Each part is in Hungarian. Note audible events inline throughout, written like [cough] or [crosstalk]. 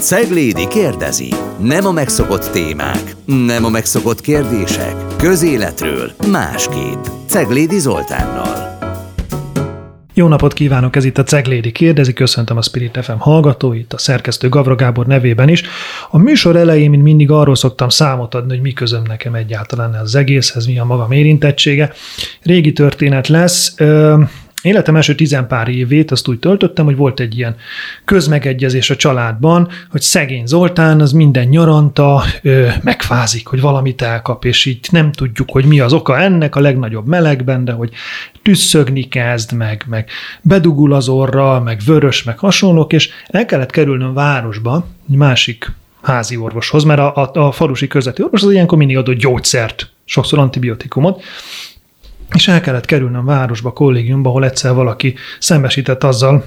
Ceglédi kérdezi. Nem a megszokott témák, nem a megszokott kérdések. Közéletről másképp. Ceglédi Zoltánnal. Jó napot kívánok, ez itt a Ceglédi kérdezi, köszöntöm a Spirit FM hallgatóit, a szerkesztő Gavra Gábor nevében is. A műsor elején, mint mindig arról szoktam számot adni, hogy mi közöm nekem egyáltalán az egészhez, mi a magam érintettsége. Régi történet lesz, Életem első tizenpár évét azt úgy töltöttem, hogy volt egy ilyen közmegegyezés a családban, hogy szegény Zoltán az minden nyaranta ö, megfázik, hogy valamit elkap, és így nem tudjuk, hogy mi az oka ennek a legnagyobb melegben, de hogy tüsszögni kezd, meg, meg bedugul az orra, meg vörös, meg hasonlók, és el kellett kerülnöm városba, egy másik házi orvoshoz, mert a, a, a falusi közveti orvos az ilyenkor mindig adott gyógyszert, sokszor antibiotikumot, és el kellett kerülnöm városba, kollégiumba, ahol egyszer valaki szembesített azzal,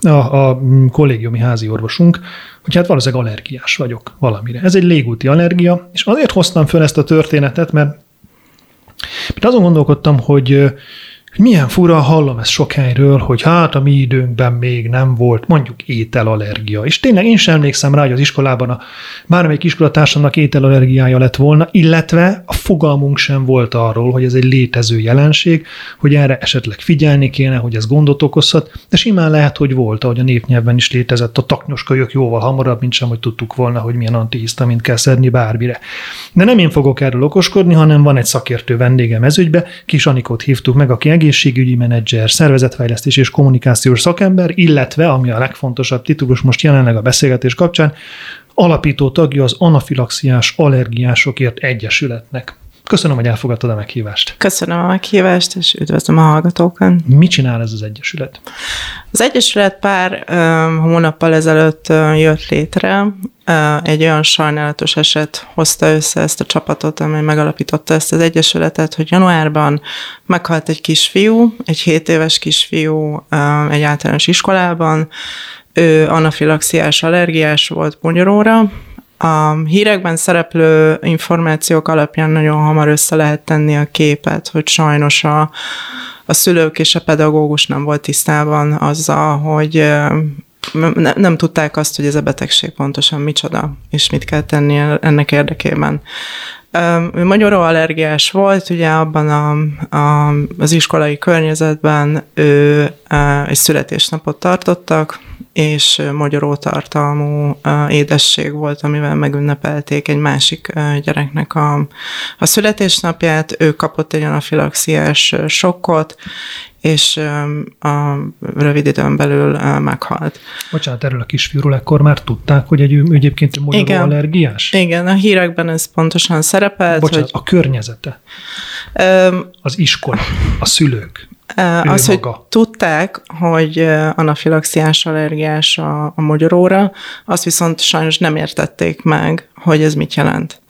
a, a kollégiumi házi orvosunk, hogy hát valószínűleg allergiás vagyok valamire. Ez egy légúti allergia, és azért hoztam föl ezt a történetet, mert, mert azon gondolkodtam, hogy milyen fura, hallom ezt sok helyről, hogy hát a mi időnkben még nem volt mondjuk ételallergia. És tényleg én sem emlékszem rá, hogy az iskolában a bármelyik iskolatársamnak ételallergiája lett volna, illetve a fogalmunk sem volt arról, hogy ez egy létező jelenség, hogy erre esetleg figyelni kéne, hogy ez gondot okozhat, de simán lehet, hogy volt, ahogy a népnyelven is létezett a taknyoskölyök jóval hamarabb, mint sem, hogy tudtuk volna, hogy milyen antihisztamint kell szedni bármire. De nem én fogok erről okoskodni, hanem van egy szakértő vendégem ezügybe, Kis Anikot hívtuk meg, aki egészségügyi menedzser, szervezetfejlesztés és kommunikációs szakember, illetve, ami a legfontosabb titulus most jelenleg a beszélgetés kapcsán, alapító tagja az anafilaxiás allergiásokért egyesületnek. Köszönöm, hogy elfogadtad a meghívást. Köszönöm a meghívást, és üdvözlöm a hallgatókat. Mit csinál ez az Egyesület? Az Egyesület pár uh, hónappal ezelőtt jött létre. Egy olyan sajnálatos eset hozta össze ezt a csapatot, amely megalapította ezt az Egyesületet, hogy januárban meghalt egy kisfiú, egy 7 éves kisfiú egy általános iskolában, ő anafilaxiás allergiás volt ponyoróra, a hírekben szereplő információk alapján nagyon hamar össze lehet tenni a képet, hogy sajnos a, a szülők és a pedagógus nem volt tisztában azzal, hogy ne, nem tudták azt, hogy ez a betegség pontosan micsoda, és mit kell tenni ennek érdekében. Ő magyaró allergiás volt, ugye abban a, a, az iskolai környezetben ő egy születésnapot tartottak, és magyaró tartalmú édesség volt, amivel megünnepelték egy másik gyereknek a, a születésnapját. Ő kapott egy anafilaxiás sokkot, és a rövid időn belül meghalt. Bocsánat, erről a kisfiúról ekkor már tudták, hogy egy egyébként magyaró Igen. allergiás? Igen, a hírekben ez pontosan szerepelt. Bocsánat, hogy... a környezete, um, az iskola, a szülők. Az, hogy tudták, hogy anafilaxiás allergiás a, a magyaróra, azt viszont sajnos nem értették meg, hogy ez mit jelent.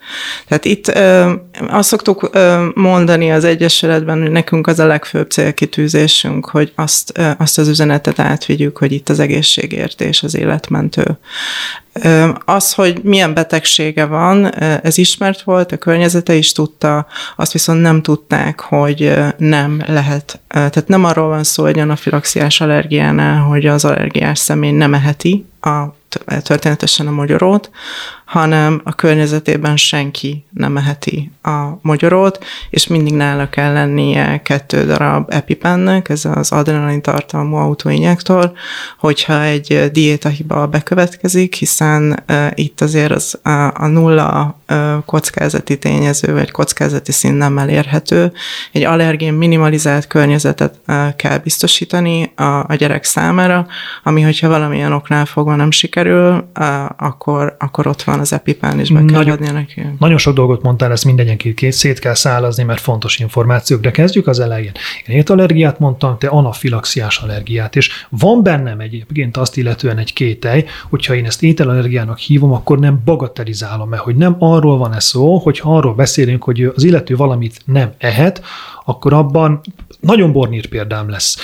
Tehát itt ö, azt szoktuk ö, mondani az Egyesületben, hogy nekünk az a legfőbb célkitűzésünk, hogy azt, ö, azt az üzenetet átvigyük, hogy itt az egészségértés az életmentő. Az, hogy milyen betegsége van, ez ismert volt, a környezete is tudta, azt viszont nem tudták, hogy nem lehet. Tehát nem arról van szó egy anafilaxiás allergiánál, hogy az allergiás személy nem eheti a történetesen a magyarót, hanem a környezetében senki nem eheti a magyarót, és mindig nála kell lennie kettő darab epipennek, ez az adrenalin tartalmú autoinjektor, hogyha egy diétahiba bekövetkezik, hiszen itt azért az, a, nulla kockázati tényező, vagy kockázati szín nem elérhető. Egy allergén minimalizált környezetet kell biztosítani a, a gyerek számára, ami hogyha valamilyen oknál fogva nem sikerül, akkor, akkor ott van van az epipán, és be kell nagyon, adni neki. Nagyon sok dolgot mondtál, ezt mindenki szét kell szállazni, mert fontos információk, de kezdjük az elején. Én étallergiát mondtam, te anafilaxiás allergiát, és van bennem egyébként azt illetően egy kételj, hogyha én ezt ételallergiának hívom, akkor nem bagatelizálom el, hogy nem arról van-e szó, hogy arról beszélünk, hogy az illető valamit nem ehet, akkor abban nagyon bornír példám lesz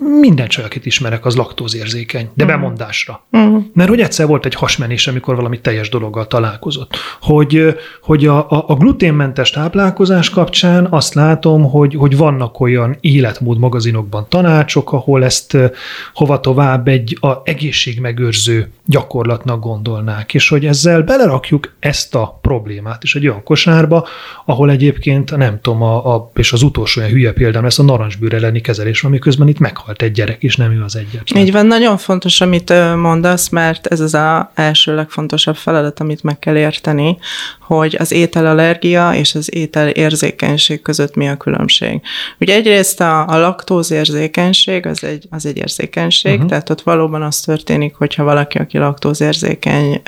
minden csaj, akit ismerek, az laktózérzékeny, de uh-huh. bemondásra. Uh-huh. Mert hogy egyszer volt egy hasmenés, amikor valami teljes dologgal találkozott. Hogy, hogy a, a, a gluténmentes táplálkozás kapcsán azt látom, hogy, hogy vannak olyan életmód magazinokban tanácsok, ahol ezt hova tovább egy a egészségmegőrző gyakorlatnak gondolnák, és hogy ezzel belerakjuk ezt a problémát is egy olyan kosárba, ahol egyébként nem tudom, a, a, és az utolsó olyan hülye példám lesz a narancsbőr elleni kezelés, amiközben itt meghalt egy gyerek, és nem ő az egyetlen. Így van, nagyon fontos, amit mondasz, mert ez az a első legfontosabb feladat, amit meg kell érteni, hogy az ételallergia és az étel érzékenység között mi a különbség. Ugye egyrészt a, a laktózérzékenység az egy, az egy érzékenység, uh-huh. tehát ott valóban az történik, hogyha valaki, aki laktózérzékeny,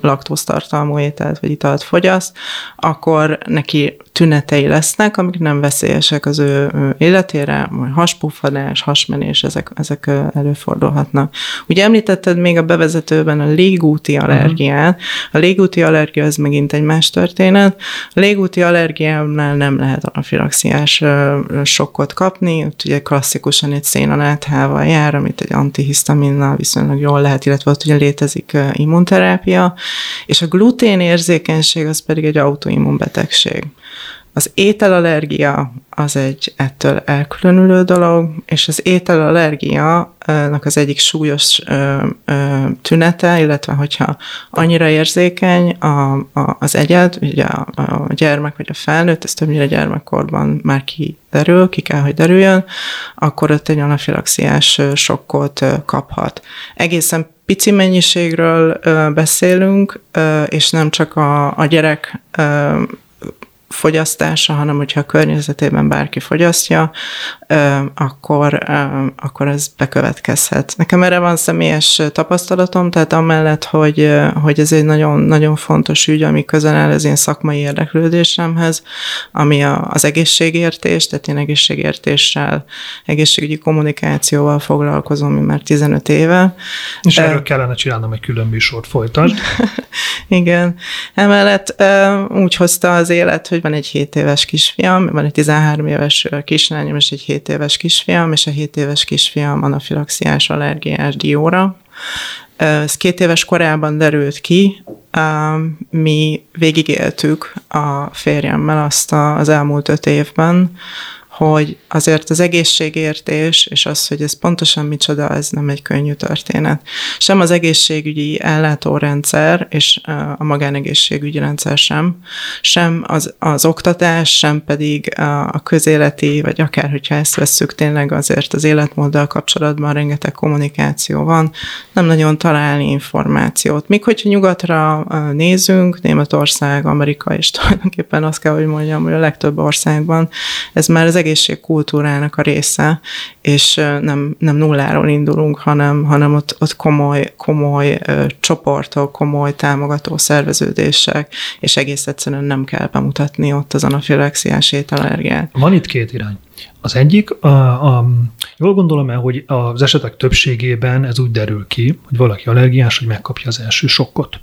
laktóztartalmú ételt vagy italt fogyaszt, akkor neki tünetei lesznek, amik nem veszélyesek az ő életére, majd haspuffadás, hasmenés, ezek, ezek előfordulhatnak. Ugye említetted még a bevezetőben a légúti allergiát. A légúti allergia az megint egy más történet. A légúti allergiánál nem lehet anafilaxiás sokkot kapni, ott ugye klasszikusan egy szénaláthával jár, amit egy antihisztaminnal viszonylag jól lehet, illetve ott ugye létezik immunterápia, és a glutén érzékenység az pedig egy autoimmunbetegség. Az ételallergia az egy ettől elkülönülő dolog, és az ételallergia-nak az egyik súlyos tünete, illetve hogyha annyira érzékeny a, a, az egyed, ugye a, a gyermek vagy a felnőtt, ez többnyire gyermekkorban már kiderül, ki kell, hogy derüljön, akkor ott egy anafilaxiás sokkot kaphat. Egészen pici mennyiségről beszélünk, és nem csak a, a gyerek fogyasztása, hanem hogyha a környezetében bárki fogyasztja, akkor, akkor ez bekövetkezhet. Nekem erre van személyes tapasztalatom, tehát amellett, hogy, hogy ez egy nagyon, nagyon fontos ügy, ami közel áll az én szakmai érdeklődésemhez, ami a, az egészségértés, tehát én egészségértéssel, egészségügyi kommunikációval foglalkozom már 15 éve. És erről kellene csinálnom egy külön műsort, folytasd. [laughs] Igen. Emellett úgy hozta az élet, hogy van egy 7 éves kisfiam, van egy 13 éves kislányom és egy 7 éves kisfiam, és a 7 éves kisfiam anafilaxiás allergiás dióra. Ez két éves korában derült ki, mi végigéltük a férjemmel azt az elmúlt öt évben, hogy azért az egészségértés, és az, hogy ez pontosan micsoda, ez nem egy könnyű történet. Sem az egészségügyi ellátórendszer, és a magánegészségügyi rendszer sem, sem az, az oktatás, sem pedig a közéleti, vagy akár, hogyha ezt vesszük tényleg azért az életmóddal kapcsolatban rengeteg kommunikáció van, nem nagyon találni információt. Míg hogyha nyugatra nézünk, Németország, Amerika, és tulajdonképpen azt kell, hogy mondjam, hogy a legtöbb országban ez már az egészségkultúrának a része, és nem, nem nulláról indulunk, hanem, hanem ott, ott komoly, komoly csoportok, komoly támogató szerveződések, és egész egyszerűen nem kell bemutatni ott az anafilaxiás ételallergiát. Van itt két irány. Az egyik, a, a, jól gondolom el, hogy az esetek többségében ez úgy derül ki, hogy valaki allergiás, hogy megkapja az első sokkot.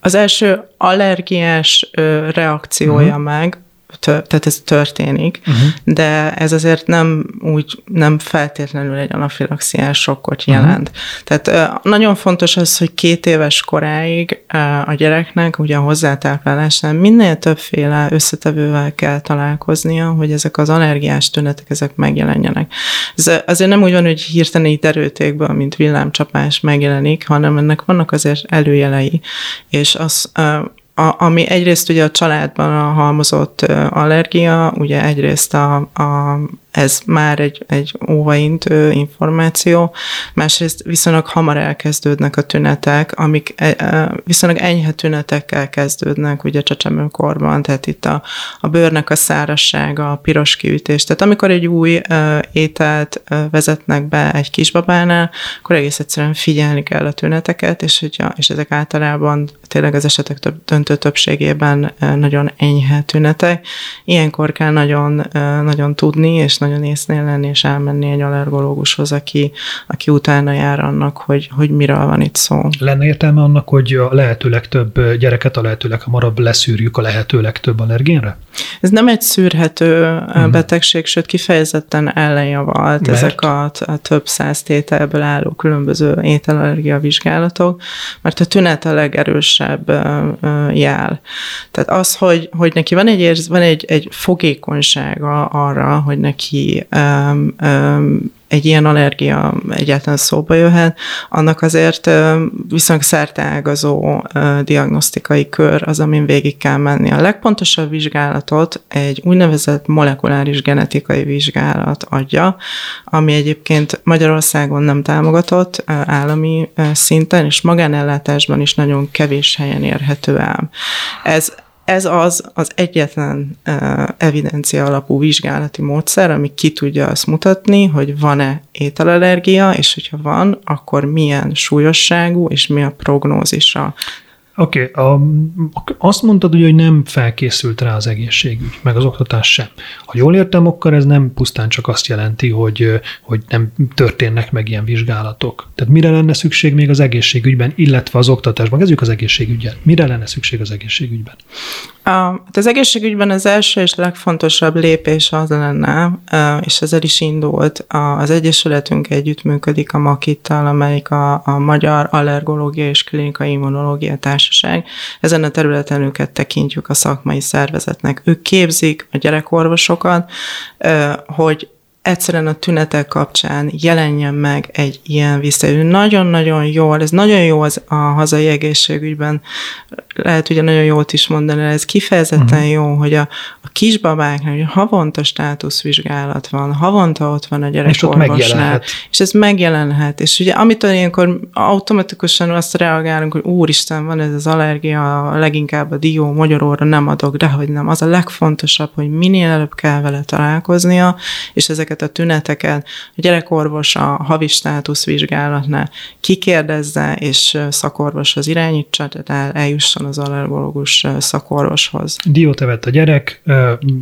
Az első allergiás ö, reakciója uh-huh. meg tehát ez történik, uh-huh. de ez azért nem úgy, nem feltétlenül egy anafilaxiás sokkot mhm. jelent. Uh-huh. Tehát nagyon fontos az, hogy két éves koráig a gyereknek ugye a hozzátáplálásnál minél többféle összetevővel kell találkoznia, hogy ezek az allergiás tünetek, ezek megjelenjenek. Ez azért nem úgy van, hogy hirtelen így erőtékből, mint villámcsapás megjelenik, hanem ennek vannak azért előjelei, és az a, ami egyrészt ugye a családban a halmozott allergia, ugye egyrészt a, a ez már egy, egy óvaintő információ, másrészt viszonylag hamar elkezdődnek a tünetek, amik e, e, viszonylag enyhe tünetekkel kezdődnek ugye csecsemőkorban, tehát itt a, a bőrnek a szárassága, a piros kiütés. Tehát amikor egy új ételt vezetnek be egy kisbabánál, akkor egész egyszerűen figyelni kell a tüneteket, és, hogyha, és ezek általában tényleg az esetek több, döntő többségében nagyon enyhe tünetek. Ilyenkor kell nagyon, nagyon tudni, és is nagyon észnél lenni, és elmenni egy allergológushoz, aki, aki utána jár annak, hogy, hogy miről van itt szó. Lenne értelme annak, hogy a lehető legtöbb gyereket a lehető leghamarabb leszűrjük a lehető legtöbb allergénre? Ez nem egy szűrhető uh-huh. betegség, sőt kifejezetten ellenjavalt Mert? ezek a, a több száz tételből álló különböző ételallergia vizsgálatok, mert a tünet a legerősebb jel. Tehát az, hogy, hogy neki van egy, érz, van egy, egy fogékonysága arra, hogy neki um, um, egy ilyen allergia egyáltalán szóba jöhet, annak azért viszonylag szerteágazó diagnosztikai kör az, amin végig kell menni. A legpontosabb vizsgálatot egy úgynevezett molekuláris genetikai vizsgálat adja, ami egyébként Magyarországon nem támogatott állami szinten, és magánellátásban is nagyon kevés helyen érhető el. Ez ez az az egyetlen evidencia alapú vizsgálati módszer, ami ki tudja azt mutatni, hogy van-e ételallergia, és hogyha van, akkor milyen súlyosságú, és mi a prognózisa. Oké, okay, azt mondtad, hogy nem felkészült rá az egészségügy, meg az oktatás sem. Ha jól értem, akkor ez nem pusztán csak azt jelenti, hogy, hogy nem történnek meg ilyen vizsgálatok. Tehát mire lenne szükség még az egészségügyben, illetve az oktatásban? Kezdjük az egészségügyet. Mire lenne szükség az egészségügyben? Hát az egészségügyben az első és legfontosabb lépés az lenne, és ezzel is indult, az Egyesületünk együttműködik a Makittal, amelyik a, a Magyar Allergológia és Klinikai Immunológia Társaság. Ezen a területen őket tekintjük a szakmai szervezetnek. Ők képzik a gyerekorvosokat, hogy egyszerűen a tünetek kapcsán jelenjen meg egy ilyen visszajelő. Nagyon-nagyon jól, ez nagyon jó az a hazai egészségügyben, lehet ugye nagyon jót is mondani, ez kifejezetten uh-huh. jó, hogy a, a kisbabáknak hogy havonta státuszvizsgálat van, havonta ott van a gyerekorvosnál, és, és ez megjelenhet. És ugye amitől ilyenkor automatikusan azt reagálunk, hogy úristen, van ez az allergia, leginkább a dió, magyaróra nem adok, de hogy nem. Az a legfontosabb, hogy minél előbb kell vele találkoznia, és ezeket ezeket a tüneteket a gyerekorvos a havi státuszvizsgálatnál kikérdezze, és szakorvoshoz irányítsa, tehát el, eljusson az allergológus szakorvoshoz. Diót evett a gyerek,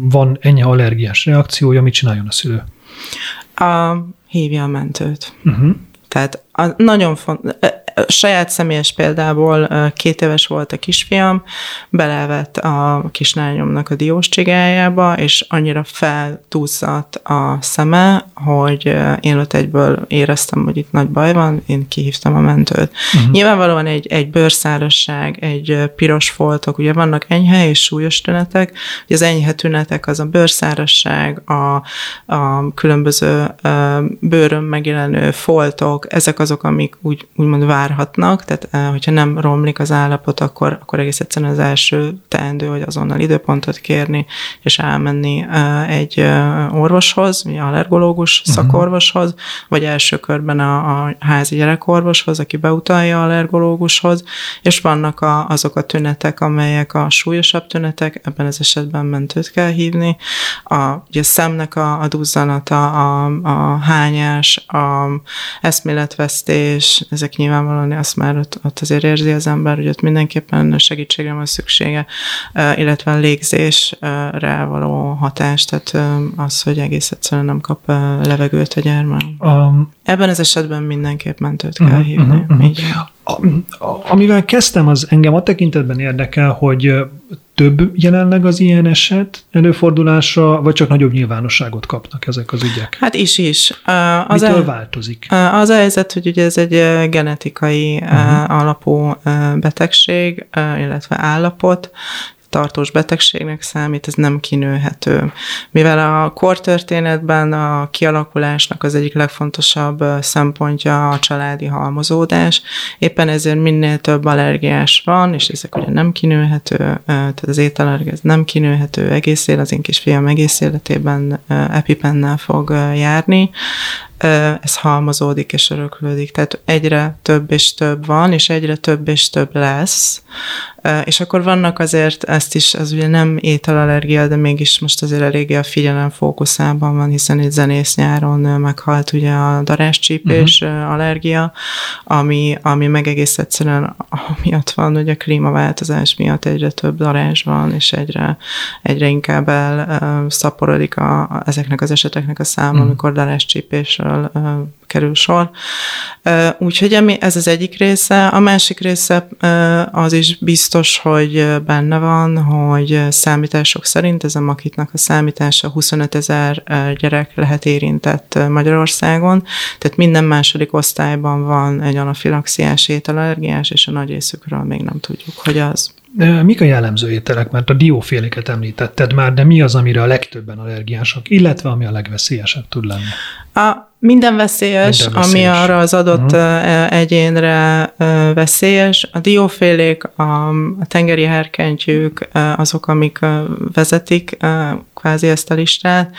van ennyi allergiás reakciója, mit csináljon a szülő? A, hívja a mentőt. Uh-huh. Tehát a, nagyon fontos, saját személyes példából két éves volt a kisfiam, belevett a kislányomnak a diós csigájába, és annyira feltúzzadt a szeme, hogy én ott egyből éreztem, hogy itt nagy baj van, én kihívtam a mentőt. Uh-huh. Nyilvánvalóan egy, egy bőrszárasság, egy piros foltok, ugye vannak enyhe és súlyos tünetek, az enyhe tünetek az a bőrszárasság, a, a különböző bőrön megjelenő foltok, ezek azok, amik úgy, úgymond vár várhatnak, tehát eh, hogyha nem romlik az állapot, akkor, akkor egész egyszerűen az első teendő, hogy azonnal időpontot kérni, és elmenni eh, egy eh, orvoshoz, vagy allergológus uh-huh. szakorvoshoz, vagy első körben a, a házi gyerekorvoshoz, aki beutalja allergológushoz, és vannak a, azok a tünetek, amelyek a súlyosabb tünetek, ebben az esetben mentőt kell hívni. A, ugye a szemnek a, a duzzanata, a, a hányás, a eszméletvesztés, ezek nyilvánvalóan azt már ott, ott azért érzi az ember, hogy ott mindenképpen segítségre van szüksége, illetve a légzésre való hatás, tehát az, hogy egész egyszerűen nem kap levegőt a gyermek. Um, Ebben az esetben mindenképp mentőt kell uh-huh, hívni. Uh-huh, Így. A, a, amivel kezdtem, az engem a tekintetben érdekel, hogy több jelenleg az ilyen eset előfordulásra, vagy csak nagyobb nyilvánosságot kapnak ezek az ügyek? Hát is is. Az Mitől el, változik? Az a helyzet, hogy ugye ez egy genetikai uh-huh. alapú betegség, illetve állapot, tartós betegségnek számít, ez nem kinőhető. Mivel a kortörténetben a kialakulásnak az egyik legfontosabb szempontja a családi halmozódás, éppen ezért minél több allergiás van, és ezek ugye nem kinőhető, tehát az ételallergia ez nem kinőhető egész élet, az én kisfiam egész életében epipennel fog járni, ez halmozódik és öröklődik. Tehát egyre több és több van, és egyre több és több lesz. És akkor vannak azért, ezt is, az ugye nem ételallergia, de mégis most azért eléggé a figyelem fókuszában van, hiszen egy zenész nyáron meghalt ugye a daráscsípés uh-huh. allergia, ami, ami meg egész egyszerűen miatt van, hogy a klímaváltozás miatt egyre több darás van, és egyre, egyre inkább szaporodik a, a, ezeknek az eseteknek a száma, uh-huh. amikor daráscsípésről kerül sor. Úgyhogy ez az egyik része. A másik része az is biztos, hogy benne van, hogy számítások szerint ez a makitnak a számítása 25 ezer gyerek lehet érintett Magyarországon, tehát minden második osztályban van egy anafilaxiás ételallergiás, és a nagy részükről még nem tudjuk, hogy az. Mik a jellemző ételek? Mert a dióféléket említetted már, de mi az, amire a legtöbben allergiások, illetve ami a legveszélyesebb tud lenni? A minden veszélyes, Minden veszélyes, ami arra az adott uh-huh. egyénre veszélyes. A diófélék, a, tengeri herkentyűk, azok, amik vezetik kvázi ezt a listát,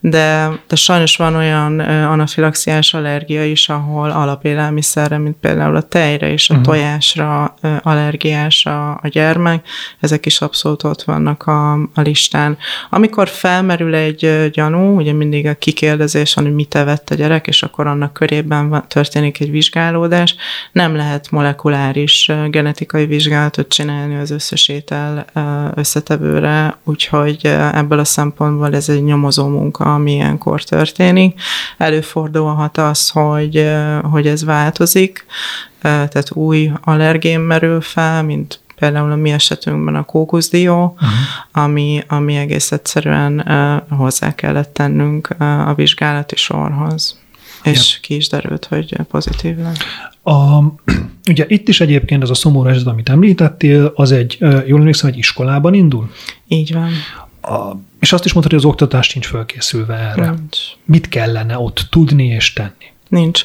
de, de sajnos van olyan anafilaxiás allergia is, ahol alapélelmiszerre, mint például a tejre és a uh-huh. tojásra allergiás a, a gyermek, ezek is abszolút ott vannak a, a listán. Amikor felmerül egy gyanú, ugye mindig a kikérdezés hogy mit evett a gyerek, és akkor annak körében történik egy vizsgálódás, nem lehet molekuláris genetikai vizsgálatot csinálni az összes étel összetevőre, úgyhogy ebből a szempontból ez egy nyomozó munka, ami ilyenkor történik. Előfordulhat az, hogy, hogy ez változik, tehát új allergén merül fel, mint például a mi esetünkben a kókuszdió, uh-huh. ami, ami egész egyszerűen uh, hozzá kellett tennünk uh, a vizsgálati sorhoz. És ja. ki is derült, hogy pozitív lett. A, [clears throat] ugye itt is egyébként ez a szomorú eset, amit említettél, az egy, jól emlékszem, egy iskolában indul? Így van. A, és azt is mondtad, hogy az oktatás nincs felkészülve erre. Nincs. Mit kellene ott tudni és tenni? Nincs.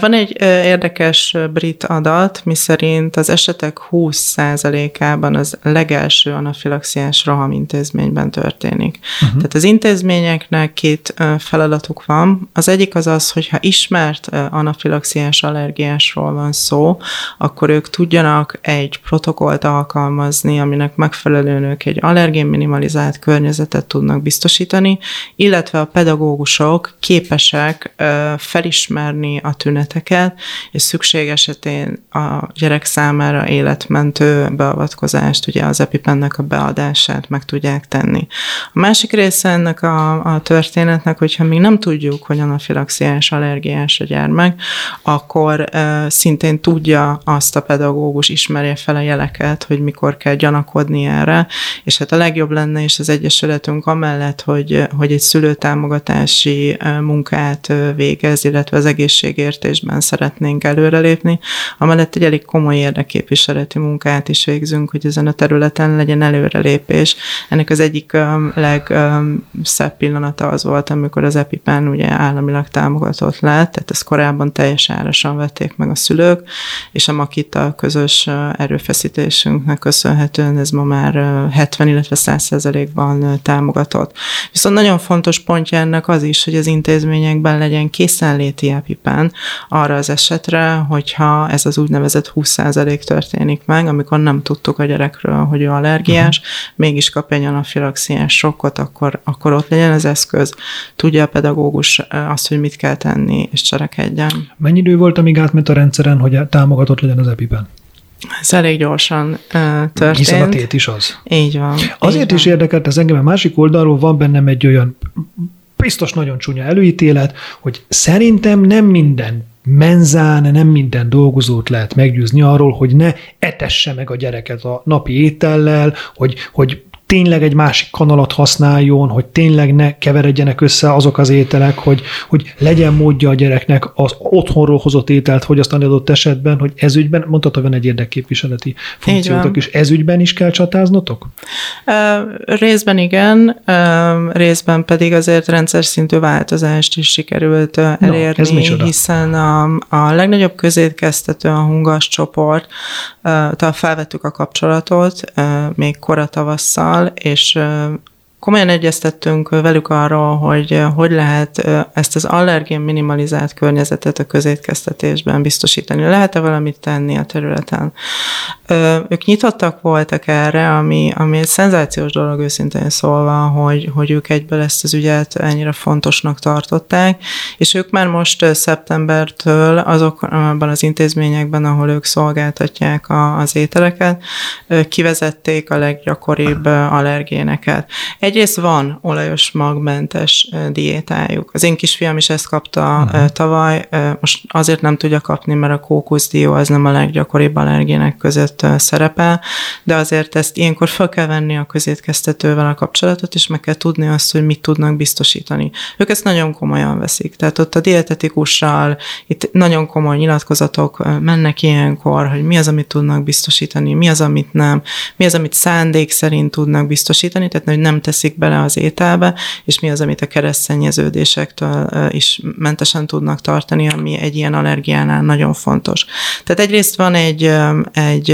Van egy érdekes brit adat, miszerint az esetek 20%-ában az legelső anafilaxiás rohamintézményben történik. Uh-huh. Tehát az intézményeknek két feladatuk van. Az egyik az az, hogy ha ismert anafilaxiás allergiásról van szó, akkor ők tudjanak egy protokollt alkalmazni, aminek megfelelően ők egy allergén minimalizált környezetet tudnak biztosítani, illetve a pedagógusok képesek felismerni ismerni a tüneteket, és szükség esetén a gyerek számára életmentő beavatkozást, ugye az epipennek a beadását meg tudják tenni. A másik része ennek a, a történetnek, hogyha még nem tudjuk, hogy anafilaxiás, allergiás a gyermek, akkor e, szintén tudja azt a pedagógus, ismerje fel a jeleket, hogy mikor kell gyanakodni erre, és hát a legjobb lenne, és az Egyesületünk amellett, hogy, hogy egy szülőtámogatási munkát végez, illetve az egészségértésben szeretnénk előrelépni. Amellett egy elég komoly érdekképviseleti munkát is végzünk, hogy ezen a területen legyen előrelépés. Ennek az egyik legszebb pillanata az volt, amikor az EpiPen ugye államilag támogatott lett, tehát ezt korábban teljes árasan vették meg a szülők, és a Makita közös erőfeszítésünknek köszönhetően ez ma már 70, illetve 100 ban támogatott. Viszont nagyon fontos pontja ennek az is, hogy az intézményekben legyen készenléti EpiPen arra az esetre, hogyha ez az úgynevezett 20% történik meg, amikor nem tudtuk a gyerekről, hogy ő allergiás, uh-huh. mégis kap egy anafilaxiás sokkot, akkor, akkor ott legyen az eszköz, tudja a pedagógus azt, hogy mit kell tenni, és cselekedjen. Mennyi idő volt, amíg átment a rendszeren, hogy támogatott legyen az EpiPen? Ez elég gyorsan uh, történt. Hiszen a tét is az. Így van. Azért így is van. érdekelt ez engem, a másik oldalról van bennem egy olyan biztos nagyon csúnya előítélet, hogy szerintem nem minden menzán nem minden dolgozót lehet meggyőzni arról, hogy ne etesse meg a gyereket a napi étellel, hogy, hogy tényleg egy másik kanalat használjon, hogy tényleg ne keveredjenek össze azok az ételek, hogy, hogy legyen módja a gyereknek az otthonról hozott ételt fogyasztani adott esetben, hogy ezügyben, mondtad, hogy van egy érdekképviseleti funkciótok, és ezügyben is kell csatáznotok? Részben igen, részben pedig azért rendszer szintű változást is sikerült elérni, no, hiszen a, a legnagyobb közétkeztető a hungas csoport, felvettük a kapcsolatot még kora tavasszal, és komolyan egyeztettünk velük arról, hogy hogy lehet ezt az allergén minimalizált környezetet a közétkeztetésben biztosítani. Lehet-e valamit tenni a területen? Ők nyitottak voltak erre, ami, ami egy szenzációs dolog őszintén szólva, hogy, hogy ők egyből ezt az ügyet ennyire fontosnak tartották, és ők már most szeptembertől azokban az intézményekben, ahol ők szolgáltatják a, az ételeket, kivezették a leggyakoribb allergéneket. Egyrészt van olajos magmentes diétájuk. Az én kisfiam is ezt kapta uh-huh. tavaly, most azért nem tudja kapni, mert a kókuszdió az nem a leggyakoribb allergének között szerepel, de azért ezt ilyenkor fel kell venni a közétkeztetővel a kapcsolatot, és meg kell tudni azt, hogy mit tudnak biztosítani. Ők ezt nagyon komolyan veszik. Tehát ott a dietetikussal, itt nagyon komoly nyilatkozatok mennek ilyenkor, hogy mi az, amit tudnak biztosítani, mi az, amit nem, mi az, amit szándék szerint tudnak biztosítani, tehát hogy nem teszik bele az ételbe, és mi az, amit a keresztszennyeződésektől is mentesen tudnak tartani, ami egy ilyen allergiánál nagyon fontos. Tehát egyrészt van egy, egy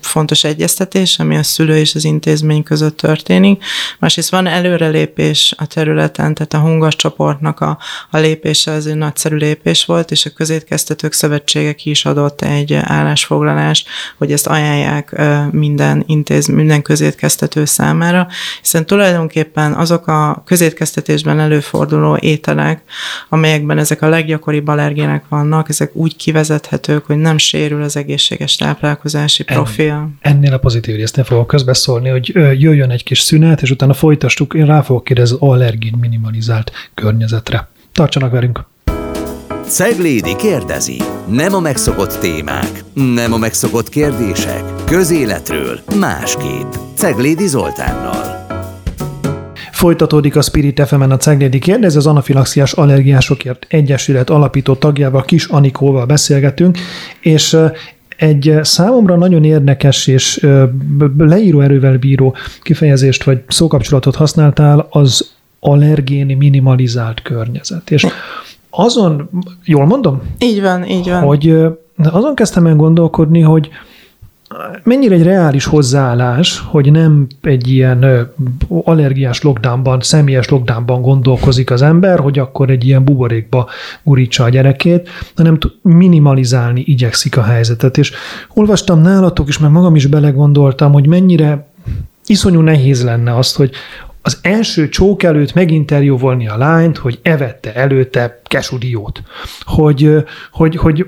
fontos egyeztetés, ami a szülő és az intézmény között történik, másrészt van előrelépés a területen, tehát a hungas csoportnak a, a lépése az egy nagyszerű lépés volt, és a közétkeztetők szövetsége ki is adott egy állásfoglalást, hogy ezt ajánlják minden intéz, minden közétkeztető számára, hiszen tulajdonképpen azok a közétkeztetésben előforduló ételek, amelyekben ezek a leggyakoribb allergének vannak, ezek úgy kivezethetők, hogy nem sérül az egészséges táplálkozási profil. Ennél a pozitív résznél fogok közbeszólni, hogy jöjjön egy kis szünet, és utána folytassuk, én rá fogok kérdezni az allergén minimalizált környezetre. Tartsanak velünk! Ceglédi kérdezi. Nem a megszokott témák, nem a megszokott kérdések. Közéletről másképp. Ceglédi Zoltánnal. Folytatódik a Spirit fm a Ceglédi kérdez, az anafilaxiás allergiásokért egyesület alapító tagjával, Kis Anikóval beszélgetünk, és egy számomra nagyon érdekes és leíró erővel bíró kifejezést vagy szókapcsolatot használtál, az allergéni minimalizált környezet. És azon, jól mondom? Így van, így van. Hogy azon kezdtem el gondolkodni, hogy mennyire egy reális hozzáállás, hogy nem egy ilyen allergiás lockdownban, személyes lockdownban gondolkozik az ember, hogy akkor egy ilyen buborékba gurítsa a gyerekét, hanem minimalizálni igyekszik a helyzetet. És olvastam nálatok is, mert magam is belegondoltam, hogy mennyire iszonyú nehéz lenne azt, hogy az első csók előtt meginterjúvolni a lányt, hogy evette előtte kesudiót. Hogy, hogy, hogy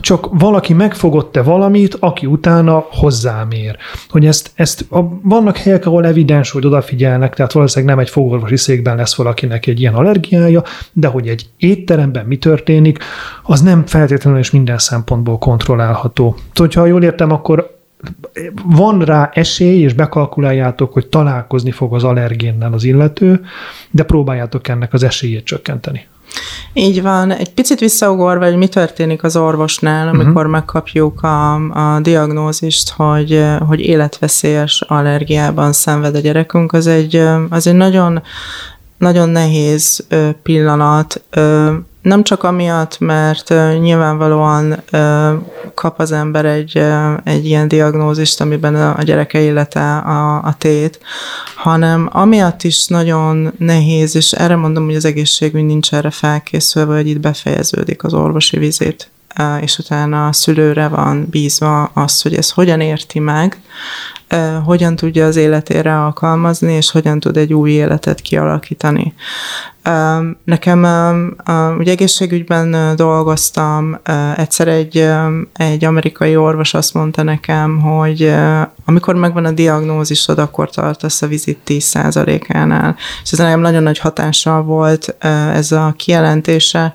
csak valaki megfogott-e valamit, aki utána hozzám ér. Hogy ezt, ezt a, vannak helyek, ahol evidens, hogy odafigyelnek, tehát valószínűleg nem egy fogorvosi székben lesz valakinek egy ilyen allergiája, de hogy egy étteremben mi történik, az nem feltétlenül és minden szempontból kontrollálható. Szóval, ha jól értem, akkor van rá esély, és bekalkuláljátok, hogy találkozni fog az allergénnel az illető, de próbáljátok ennek az esélyét csökkenteni. Így van. Egy picit visszaugorva, hogy mi történik az orvosnál, amikor uh-huh. megkapjuk a, a diagnózist, hogy, hogy életveszélyes allergiában szenved a gyerekünk, az egy, az egy nagyon, nagyon nehéz pillanat nem csak amiatt, mert nyilvánvalóan kap az ember egy, egy ilyen diagnózist, amiben a gyereke élete a, a tét, hanem amiatt is nagyon nehéz, és erre mondom, hogy az egészségügy nincs erre felkészülve, hogy itt befejeződik az orvosi vizit és utána a szülőre van bízva az, hogy ez hogyan érti meg, hogyan tudja az életére alkalmazni, és hogyan tud egy új életet kialakítani. Nekem ugye egészségügyben dolgoztam, egyszer egy, egy amerikai orvos azt mondta nekem, hogy amikor megvan a diagnózisod, akkor tartasz a vizit 10%-ánál. És ez nekem nagyon nagy hatással volt ez a kijelentése,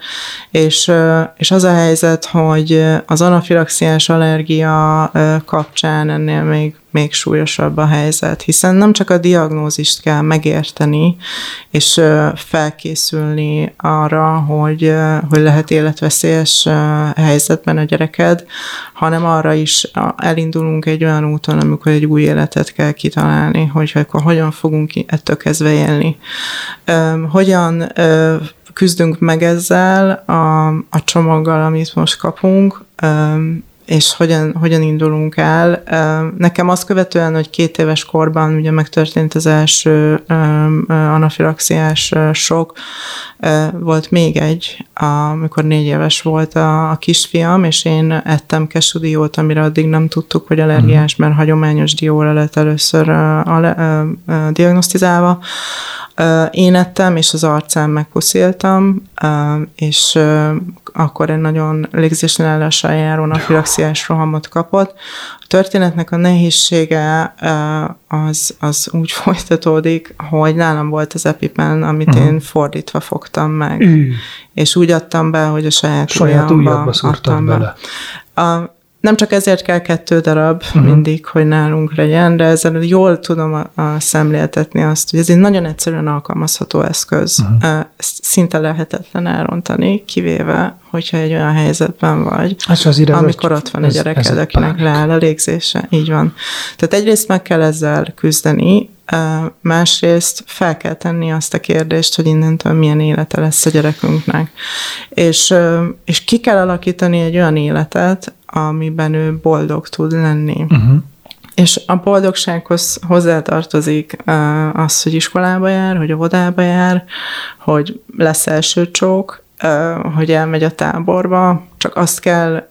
és, és az a helyzet, hogy az anafilaxiás allergia kapcsán ennél még még súlyosabb a helyzet, hiszen nem csak a diagnózist kell megérteni, és felkészülni arra, hogy, hogy lehet életveszélyes helyzetben a gyereked, hanem arra is elindulunk egy olyan úton, amikor egy új életet kell kitalálni, hogy akkor hogyan fogunk ettől kezdve élni. Hogyan küzdünk meg ezzel a, a csomaggal, amit most kapunk, és hogyan, hogyan indulunk el. Nekem azt követően, hogy két éves korban ugye megtörtént az első anafilaxiás sok, volt még egy, amikor négy éves volt a, a kisfiam, és én ettem kesudiót, amire addig nem tudtuk, hogy allergiás, mhm. mert hagyományos dióra lett először a, a, a, a diagnosztizálva. Én ettem, és az arcán megpusziltam, és akkor egy nagyon légzésen ellensel járó anafilaxiás rohamot kapott. A történetnek a nehézsége az, az úgy [laughs] folytatódik, hogy nálam volt az epipen, amit uh-huh. én fordítva fogtam meg. Uh. És úgy adtam be, hogy a saját, saját ujjamba adtam bele. Be. A, nem csak ezért kell kettő darab uh-huh. mindig, hogy nálunk legyen, de ezzel jól tudom a, a szemléltetni azt, hogy ez egy nagyon egyszerűen alkalmazható eszköz. Uh-huh. Ezt szinte lehetetlen elrontani, kivéve, hogyha egy olyan helyzetben vagy, hát az amikor ott van egy gyereked, akinek leáll a légzése. Így van. Tehát egyrészt meg kell ezzel küzdeni, másrészt fel kell tenni azt a kérdést, hogy innentől milyen élete lesz a gyerekünknek. És, és ki kell alakítani egy olyan életet, amiben ő boldog tud lenni. Uh-huh. És a boldogsághoz hozzátartozik az, hogy iskolába jár, hogy óvodába jár, hogy lesz első csók, hogy elmegy a táborba, csak azt kell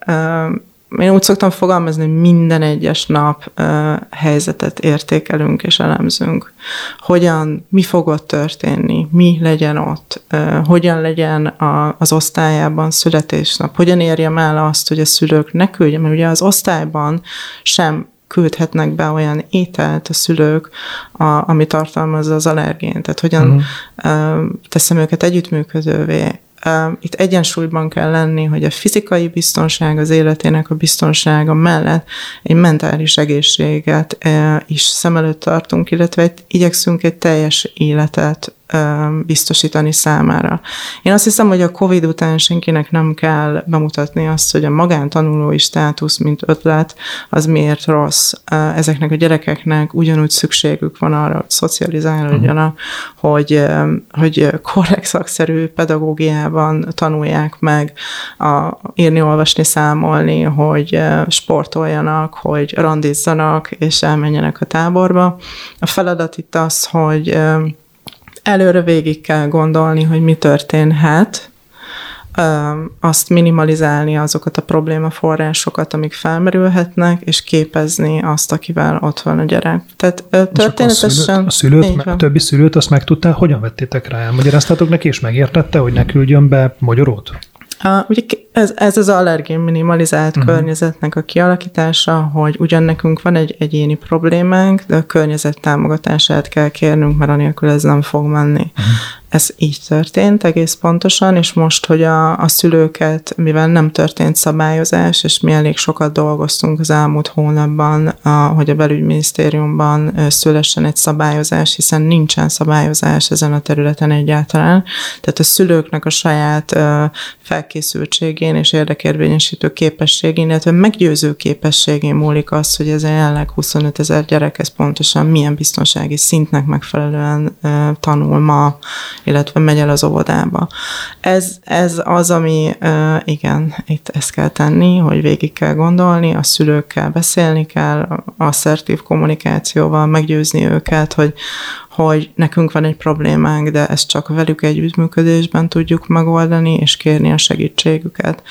én úgy szoktam fogalmazni, hogy minden egyes nap uh, helyzetet értékelünk és elemzünk. Hogyan, mi fog ott történni, mi legyen ott, uh, hogyan legyen a, az osztályában születésnap, hogyan érjem el azt, hogy a szülők ne küldjem, mert ugye az osztályban sem küldhetnek be olyan ételt a szülők, a, ami tartalmazza az allergént. Tehát hogyan uh-huh. teszem őket együttműködővé, itt egyensúlyban kell lenni, hogy a fizikai biztonság, az életének a biztonsága mellett egy mentális egészséget is szem előtt tartunk, illetve igyekszünk egy teljes életet biztosítani számára. Én azt hiszem, hogy a COVID után senkinek nem kell bemutatni azt, hogy a magántanulói státusz, mint ötlet, az miért rossz. Ezeknek a gyerekeknek ugyanúgy szükségük van arra, hogy szocializálódjanak, uh-huh. hogy, hogy korrekt szakszerű pedagógiában tanulják meg a írni, olvasni, számolni, hogy sportoljanak, hogy randizzanak, és elmenjenek a táborba. A feladat itt az, hogy előre végig kell gondolni, hogy mi történhet, azt minimalizálni azokat a problémaforrásokat, amik felmerülhetnek, és képezni azt, akivel ott van a gyerek. Tehát történetesen... A szülőt, a, szülőt a többi szülőt azt megtudtál, hogyan vettétek rá? Elmagyaráztátok neki, és megértette, hogy ne küldjön be magyarót? A, ugye ez, ez az allergén minimalizált uh-huh. környezetnek a kialakítása, hogy ugyan nekünk van egy egyéni problémánk, de a környezet támogatását kell kérnünk, mert anélkül ez nem fog menni. Uh-huh. Ez így történt egész pontosan, és most, hogy a, a szülőket, mivel nem történt szabályozás, és mi elég sokat dolgoztunk az elmúlt hónapban, a, hogy a belügyminisztériumban szülessen egy szabályozás, hiszen nincsen szabályozás ezen a területen egyáltalán. Tehát a szülőknek a saját felkészültségén és érdekérvényesítő képességén, illetve meggyőző képességén múlik az, hogy ez a jelenleg 25 ezer gyerek, ez pontosan milyen biztonsági szintnek megfelelően tanul ma, illetve megy el az óvodába. Ez, ez az, ami igen, itt ezt kell tenni, hogy végig kell gondolni, a szülőkkel beszélni kell, asszertív kommunikációval meggyőzni őket, hogy, hogy nekünk van egy problémánk, de ezt csak velük együttműködésben tudjuk megoldani, és kérni a segítségüket.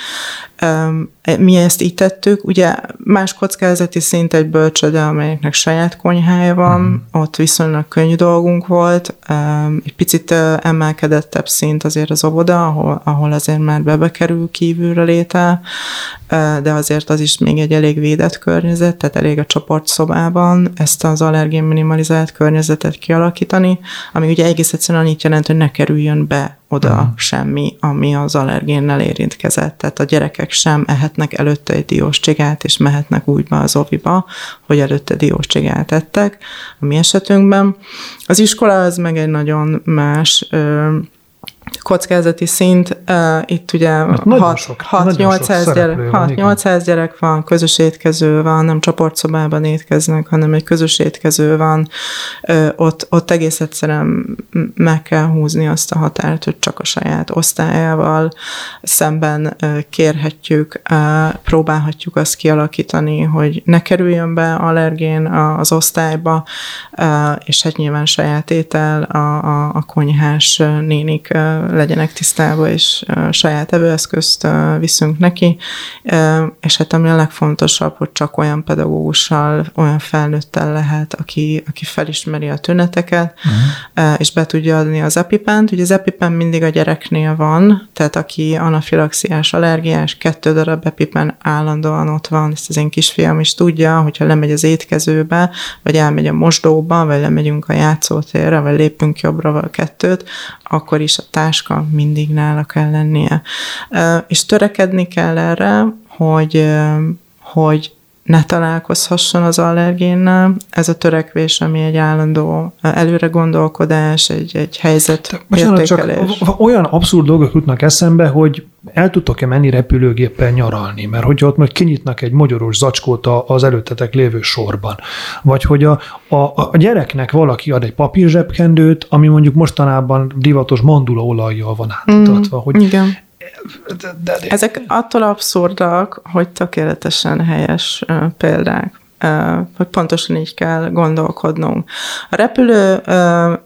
Mi ezt így tettük, ugye más kockázati szint egy bölcsöde, amelyeknek saját konyhája van, uh-huh. ott viszonylag könnyű dolgunk volt, egy picit emelkedettebb szint azért az óvoda, ahol, ahol azért már bebekerül kívülre léte, de azért az is még egy elég védett környezet, tehát elég a csoportszobában ezt az allergén minimalizált környezetet kialakítani, ami ugye egész egyszerűen annyit jelent, hogy ne kerüljön be oda uh-huh. semmi, ami az allergénnel érintkezett. Tehát a gyerekek sem ehetnek előtte egy dióscsigát, és mehetnek úgy be az oviba, hogy előtte dióscsigát ettek. A mi esetünkben az iskola az meg egy nagyon más ö, kockázati szint, uh, itt ugye 6-800 gyerek, gyerek van, közös étkező van, nem csoportszobában étkeznek, hanem egy közös étkező van, uh, ott, ott egész egyszerűen meg kell húzni azt a határt, hogy csak a saját osztályával szemben uh, kérhetjük, uh, próbálhatjuk azt kialakítani, hogy ne kerüljön be allergén az osztályba, uh, és hát nyilván saját étel, a, a, a konyhás nénik legyenek tisztában, és saját evőeszközt viszünk neki, és hát ami a legfontosabb, hogy csak olyan pedagógussal, olyan felnőttel lehet, aki, aki felismeri a tüneteket, uh-huh. és be tudja adni az epipent. Ugye az epipen mindig a gyereknél van, tehát aki anafilaxiás, allergiás, kettő darab epipen állandóan ott van, ezt az én kisfiam is tudja, hogyha lemegy az étkezőbe, vagy elmegy a mosdóba, vagy lemegyünk a játszótérre, vagy lépünk jobbra vagy kettőt, akkor is a táska mindig nála kell lennie. És törekedni kell erre, hogy, hogy ne találkozhasson az allergénnel. Ez a törekvés, ami egy állandó előre gondolkodás, egy, egy helyzet értékelés. Csak olyan abszurd dolgok jutnak eszembe, hogy el tudtok-e menni repülőgéppel nyaralni, mert hogyha ott majd kinyitnak egy magyaros zacskót az előttetek lévő sorban, vagy hogy a, a, a gyereknek valaki ad egy papírzsebkendőt, ami mondjuk mostanában divatos mandulaolajjal van átmutatva, mm, hogy igen. De, de, de, Ezek attól abszurdak, hogy tökéletesen helyes példák hogy pontosan így kell gondolkodnunk. A repülő,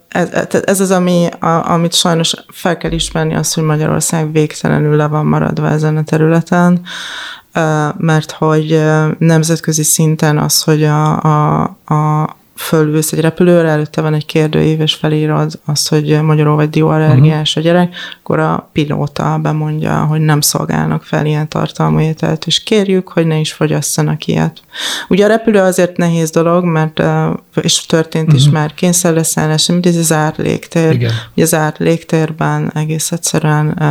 ez, ez az, ami, amit sajnos fel kell ismerni, az, hogy Magyarország végtelenül le van maradva ezen a területen, mert hogy nemzetközi szinten az, hogy a, a, a fölülsz egy repülőre, előtte van egy kérdőív, és felírod azt, hogy magyarul vagy dióallergiás uh-huh. a gyerek, akkor a pilóta bemondja, hogy nem szolgálnak fel ilyen tartalmú ételt, és kérjük, hogy ne is fogyasszanak ilyet. Ugye a repülő azért nehéz dolog, mert és történt uh-huh. is mhm. már kényszerleszállás, mint ez az zárt légtér. Igen. Ugye az zárt légtérben egész egyszerűen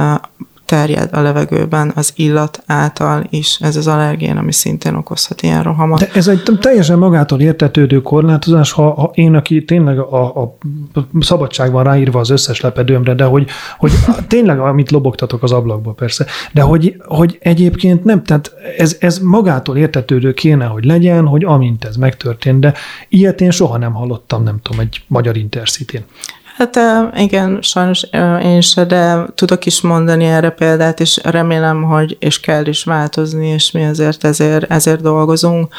terjed a levegőben az illat által is ez az allergén, ami szintén okozhat ilyen rohamot. De ez egy teljesen magától értetődő korlátozás, ha, ha én, aki tényleg a, a szabadság van ráírva az összes lepedőmre, de hogy, hogy tényleg, amit lobogtatok az ablakba persze, de hogy, hogy egyébként nem, tehát ez, ez magától értetődő kéne, hogy legyen, hogy amint ez megtörtént, de ilyet én soha nem hallottam, nem tudom, egy magyar intercity Hát igen, sajnos én se, de tudok is mondani erre példát, és remélem, hogy és kell is változni, és mi azért ezért, ezért dolgozunk.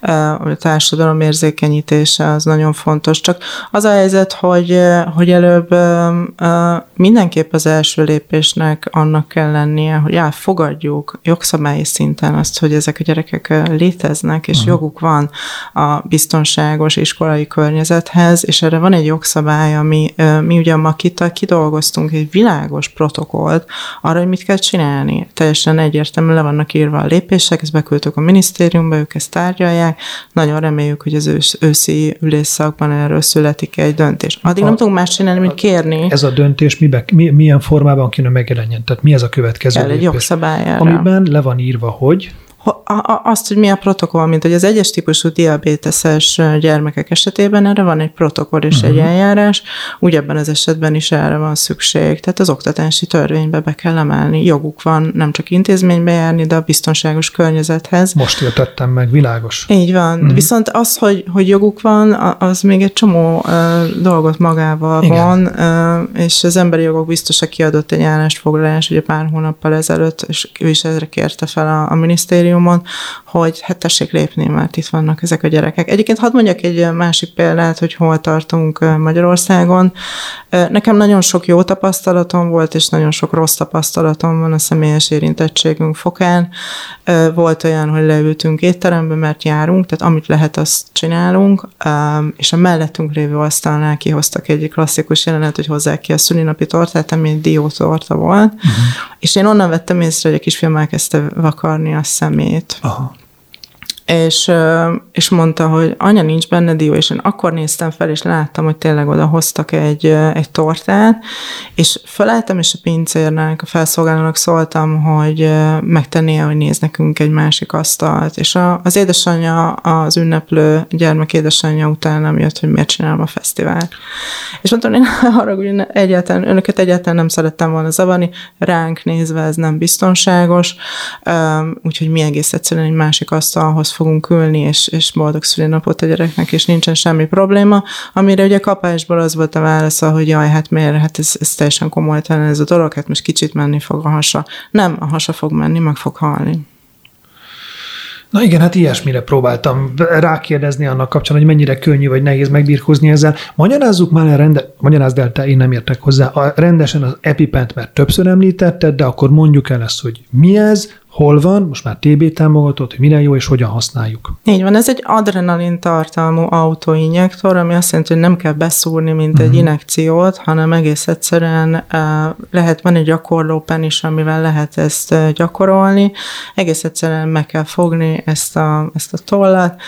A társadalom érzékenyítése az nagyon fontos. Csak az a helyzet, hogy, hogy előbb mindenképp az első lépésnek annak kell lennie, hogy elfogadjuk jogszabályi szinten azt, hogy ezek a gyerekek léteznek, és uh-huh. joguk van a biztonságos iskolai környezethez, és erre van egy jogszabály, ami mi ugye a Makita kidolgoztunk egy világos protokollt arra, hogy mit kell csinálni. Teljesen egyértelműen le vannak írva a lépések, ezt beküldtük a minisztériumba, ők ezt tárgyalják. Nagyon reméljük, hogy az ősz, őszi ülésszakban erről születik egy döntés. Addig a, nem tudunk más csinálni, mint kérni. Ez a döntés mibe, mi, milyen formában kéne megjelenjen? Tehát mi ez a következő El egy jogszabályára. Amiben le van írva, hogy azt, hogy mi a protokoll, mint hogy az egyes típusú diabéteses gyermekek esetében erre van egy protokoll és uh-huh. egy mhm. eljárás, úgy ebben az esetben is erre van szükség. Tehát az oktatási törvénybe be kell emelni. Joguk van nem csak intézménybe járni, de a biztonságos környezethez. Most értettem meg, világos. Így van. Uh-huh. Viszont az, hogy, hogy joguk van, az még egy csomó uh, dolgot magával Igen. van, uh, és az emberi jogok biztos, kiadott egy állásfoglalás ugye pár hónappal ezelőtt, és ő is ezre kérte fel a, a minisztérium, minisztériumon, hogy hát tessék lépni, mert itt vannak ezek a gyerekek. Egyébként hadd mondjak egy másik példát, hogy hol tartunk Magyarországon. Nekem nagyon sok jó tapasztalatom volt, és nagyon sok rossz tapasztalatom van a személyes érintettségünk fokán. Volt olyan, hogy leültünk étterembe, mert járunk, tehát amit lehet, azt csinálunk, és a mellettünk lévő asztalnál kihoztak egy klasszikus jelenet, hogy hozzák ki a szülinapi tortát, ami egy diótorta volt, uh-huh. És én onnan vettem észre, hogy a kisfiam elkezdte vakarni a szemét. Aha. És, és mondta, hogy anya, nincs benne dió, és én akkor néztem fel, és láttam, hogy tényleg oda hoztak egy, egy tortát, és felálltam, és a pincérnek, a felszolgálónak szóltam, hogy megtennie, hogy néz nekünk egy másik asztalt, és a, az édesanyja, az ünneplő gyermek édesanyja után nem jött, hogy miért csinálom a fesztivált. És mondtam, én [laughs] arra, hogy egyáltalán, önöket egyáltalán nem szerettem volna zavarni, ránk nézve ez nem biztonságos, úgyhogy mi egész egyszerűen egy másik asztalhoz fogunk ülni, és, és boldog szülinapot a gyereknek, és nincsen semmi probléma, amire ugye kapásból az volt a válasza, hogy jaj, hát miért, hát ez, ez teljesen komolytalan ez a dolog, hát most kicsit menni fog a hasa. Nem, a hasa fog menni, meg fog halni. Na igen, hát ilyesmire próbáltam rákérdezni annak kapcsán, hogy mennyire könnyű vagy nehéz megbírkozni ezzel. Magyarázzuk már el, rende, magyarázd el, te, én nem értek hozzá, a, rendesen az EpiPent, mert többször említetted, de akkor mondjuk el ezt, hogy mi ez, hol van, most már TB támogatott, hogy mire jó és hogyan használjuk. Így van, ez egy adrenalin tartalmú autoinjektor, ami azt jelenti, hogy nem kell beszúrni, mint uh-huh. egy mhm. injekciót, hanem egész egyszerűen lehet, van egy pen is, amivel lehet ezt gyakorolni. Egész egyszerűen meg kell fogni ezt a, ezt a tollat,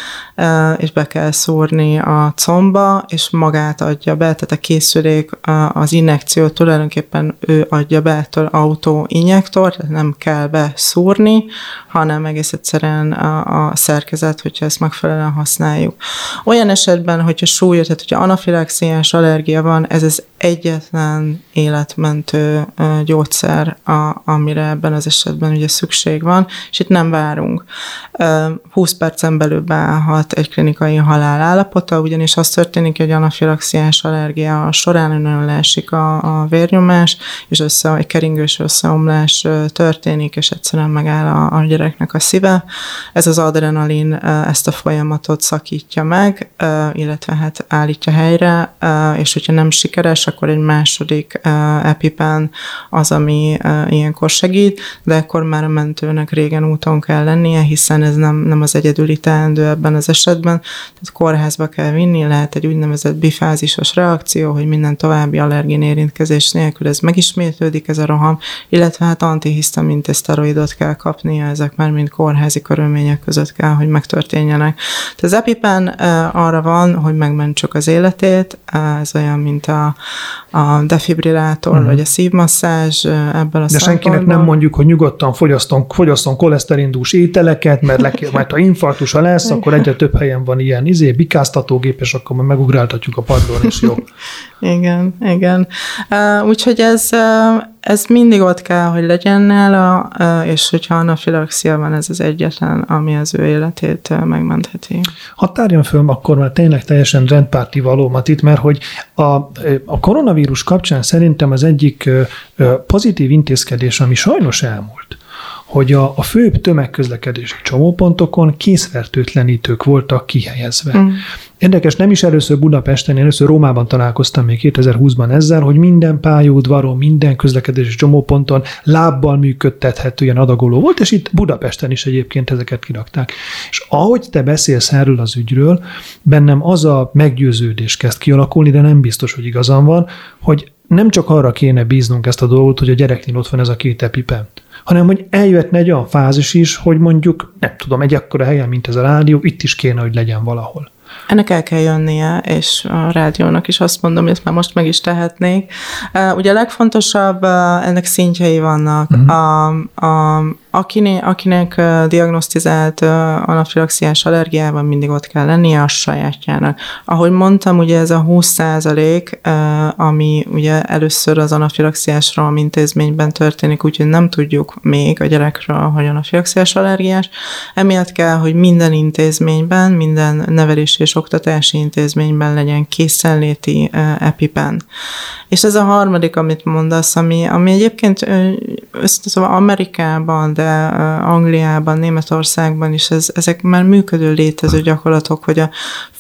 és be kell szúrni a comba, és magát adja be, tehát a készülék az injekciót tulajdonképpen ő adja be ettől autoinjektor, tehát nem kell beszúrni, szúrni, hanem egész egyszerűen a, a szerkezet, hogyha ezt megfelelően használjuk. Olyan esetben, hogyha súlyos, tehát hogyha anafilaxiás allergia van, ez az egyetlen életmentő gyógyszer, a, amire ebben az esetben ugye szükség van, és itt nem várunk. 20 percen belül beállhat egy klinikai halál állapota, ugyanis az történik, hogy anafilaxiás allergia során nagyon leesik a, a vérnyomás, és össze, egy keringős összeomlás történik, és egyszerűen megáll a, a gyereknek a szíve. Ez az adrenalin ezt a folyamatot szakítja meg, illetve hát állítja helyre, és hogyha nem sikeres, akkor egy második epipen az, ami ilyenkor segít, de akkor már a mentőnek régen úton kell lennie, hiszen ez nem, nem az egyedüli teendő ebben az esetben, tehát kórházba kell vinni, lehet egy úgynevezett bifázisos reakció, hogy minden további allergén érintkezés nélkül ez megismétlődik, ez a roham, illetve hát antihisztamin szteroidot kell kapnia, ezek már mind kórházi körülmények között kell, hogy megtörténjenek. Tehát az EpiPen arra van, hogy megmentsük az életét, ez olyan, mint a, a defibrillátor, uh-huh. vagy a szívmasszázs ebből a De senkinek nem mondjuk, hogy nyugodtan fogyaszton, fogyaszton koleszterindús ételeket, mert, le, majd ha infarktusa lesz, akkor egyre több helyen van ilyen izé, bikáztatógép, és akkor majd megugráltatjuk a padlón, és jó. [laughs] igen, igen. Úgyhogy ez, ez mindig ott kell, hogy legyen nála, és hogyha anafilaxia van, ez az egyetlen, ami az ő életét megmentheti. Ha tárjam föl akkor már tényleg teljesen rendpárti valómat itt, mert hogy a, a koronavírus kapcsán szerintem az egyik pozitív intézkedés, ami sajnos elmúlt, hogy a, a főbb tömegközlekedési csomópontokon készfertőtlenítők voltak kihelyezve. Mm. Érdekes, nem is először Budapesten, én először Rómában találkoztam még 2020-ban ezzel, hogy minden pályaudvaron, minden közlekedési csomóponton lábbal működtethető ilyen adagoló volt, és itt Budapesten is egyébként ezeket kirakták. És ahogy te beszélsz erről az ügyről, bennem az a meggyőződés kezd kialakulni, de nem biztos, hogy igazam van, hogy nem csak arra kéne bíznunk ezt a dolgot, hogy a gyereknél ott van ez a két epipen, hanem hogy eljöhetne egy olyan fázis is, hogy mondjuk, nem tudom, egy akkora helyen, mint ez a rádió, itt is kéne, hogy legyen valahol. Ennek el kell jönnie, és a rádiónak is azt mondom, hogy ezt már most meg is tehetnék. Ugye a legfontosabb, ennek szintjei vannak. Uh-huh. A, a, akinek, akinek diagnosztizált anafilaxiás allergiával mindig ott kell lennie a sajátjának. Ahogy mondtam, ugye ez a 20 százalék, ami ugye először az anafilaxiás intézményben történik, úgyhogy nem tudjuk még a gyerekről, hogy anafilaxiás allergiás. Emiatt kell, hogy minden intézményben, minden nevelési és oktatási intézményben legyen készenléti EpiPen. És ez a harmadik, amit mondasz, ami, ami egyébként szóval Amerikában, de Angliában, Németországban is ez, ezek már működő létező gyakorlatok, hogy a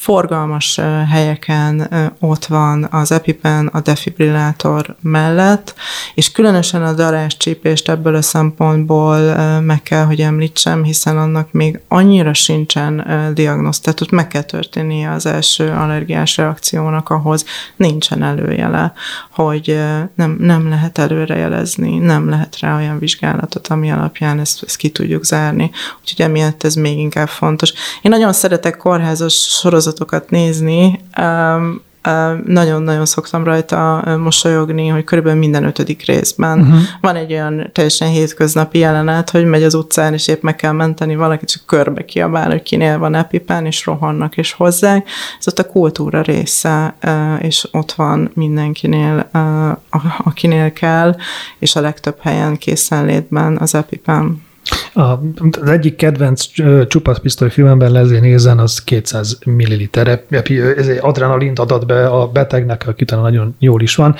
forgalmas helyeken ott van az EpiPen a defibrillátor mellett, és különösen a darás csípést ebből a szempontból meg kell, hogy említsem, hiszen annak még annyira sincsen diagnosz, tehát ott meg kell történnie az első allergiás reakciónak, ahhoz nincsen előjele, hogy nem, nem lehet előrejelezni, nem lehet rá olyan vizsgálatot, ami alapján ezt, ezt ki tudjuk zárni. Úgyhogy emiatt ez még inkább fontos. Én nagyon szeretek kórházas sorozatokat nézni, nagyon-nagyon szoktam rajta mosolyogni, hogy körülbelül minden ötödik részben uh-huh. van egy olyan teljesen hétköznapi jelenet, hogy megy az utcán, és épp meg kell menteni valakit, csak körbe kiabál, hogy kinél van epipán, és rohannak, és hozzák. Ez ott a kultúra része, és ott van mindenkinél, akinél kell, és a legtöbb helyen készenlétben az epipán. A, az egyik kedvenc csupaszpisztoly filmemben Lezé nézen, az 200 ml ez egy adrenalint adat be a betegnek, aki utána nagyon jól is van.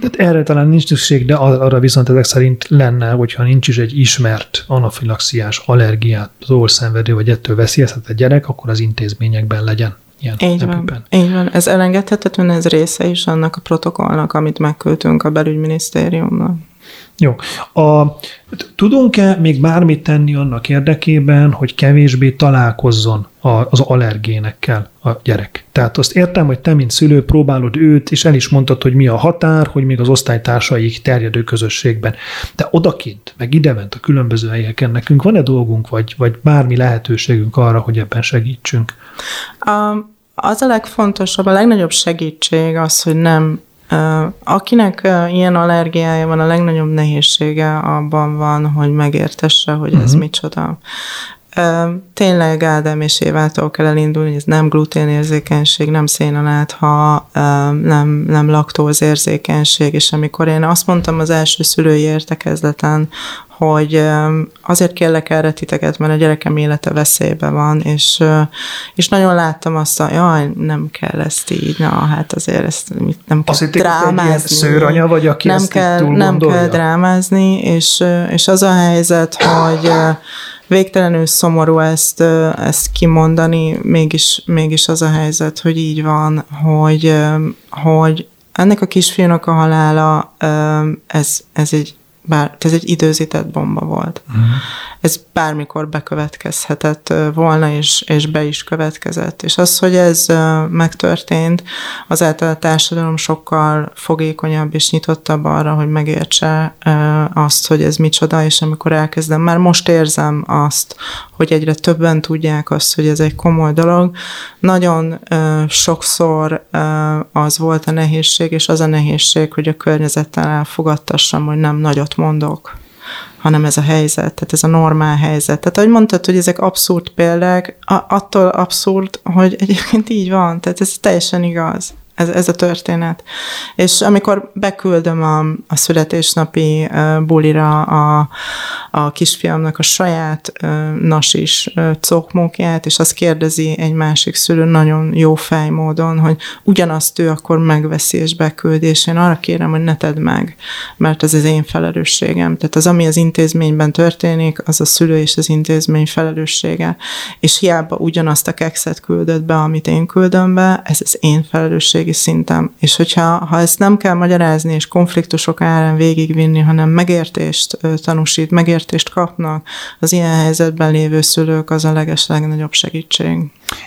Tehát erre talán nincs szükség, de arra viszont ezek szerint lenne, hogyha nincs is egy ismert anafilaxiás allergiát, szenvedő vagy ettől veszélyeztetett gyerek, akkor az intézményekben legyen ilyen így van, így van. Ez elengedhetetlen, ez része is annak a protokollnak, amit megküldtünk a belügyminisztériumnak. Jó. A, tudunk-e még bármit tenni annak érdekében, hogy kevésbé találkozzon a, az allergénekkel a gyerek? Tehát azt értem, hogy te, mint szülő, próbálod őt, és el is mondtad, hogy mi a határ, hogy még az osztálytársaik terjedő közösségben. De odakint, meg idement a különböző helyeken nekünk van-e dolgunk, vagy, vagy bármi lehetőségünk arra, hogy ebben segítsünk? A, az a legfontosabb, a legnagyobb segítség az, hogy nem Akinek ilyen allergiája van, a legnagyobb nehézsége abban van, hogy megértesse, hogy ez uh-huh. micsoda. Tényleg Ádám és Évától kell elindulni, ez nem gluténérzékenység, nem szénalátha, nem, nem laktózérzékenység, és amikor én azt mondtam az első szülői értekezleten, hogy azért kérlek erre titeket, mert a gyerekem élete veszélybe van, és, és nagyon láttam azt, hogy jaj, nem kell ezt így, na hát azért ezt nem kell azt drámázni. szőranya vagy, aki nem kell, Nem kell drámázni, és, és az a helyzet, hogy végtelenül szomorú ezt, ezt kimondani, mégis, mégis az a helyzet, hogy így van, hogy, hogy ennek a kisfiúnak a halála, ez, ez egy bár ez egy időzített bomba volt. Uh-huh. Ez bármikor bekövetkezhetett volna, és, és be is következett. És az, hogy ez megtörtént, azáltal a társadalom sokkal fogékonyabb és nyitottabb arra, hogy megértse azt, hogy ez micsoda, és amikor elkezdem, már most érzem azt, hogy egyre többen tudják azt, hogy ez egy komoly dolog. Nagyon sokszor az volt a nehézség, és az a nehézség, hogy a környezettel elfogadtassam, hogy nem nagyot mondok hanem ez a helyzet, tehát ez a normál helyzet. Tehát ahogy mondtad, hogy ezek abszurd példák, attól abszurd, hogy egyébként így van, tehát ez teljesen igaz ez, ez a történet. És amikor beküldöm a, a születésnapi bulira a, a kisfiamnak a saját nasis cokmókját, és azt kérdezi egy másik szülő nagyon jó fejmódon, hogy ugyanazt ő akkor megveszi és beküldi, és én arra kérem, hogy ne tedd meg, mert ez az én felelősségem. Tehát az, ami az intézményben történik, az a szülő és az intézmény felelőssége. És hiába ugyanazt a kekszet küldött be, amit én küldöm be, ez az én felelősség gazdasági szinten. És hogyha ha ezt nem kell magyarázni és konfliktusok árán végigvinni, hanem megértést tanúsít, megértést kapnak az ilyen helyzetben lévő szülők, az a leges legnagyobb segítség.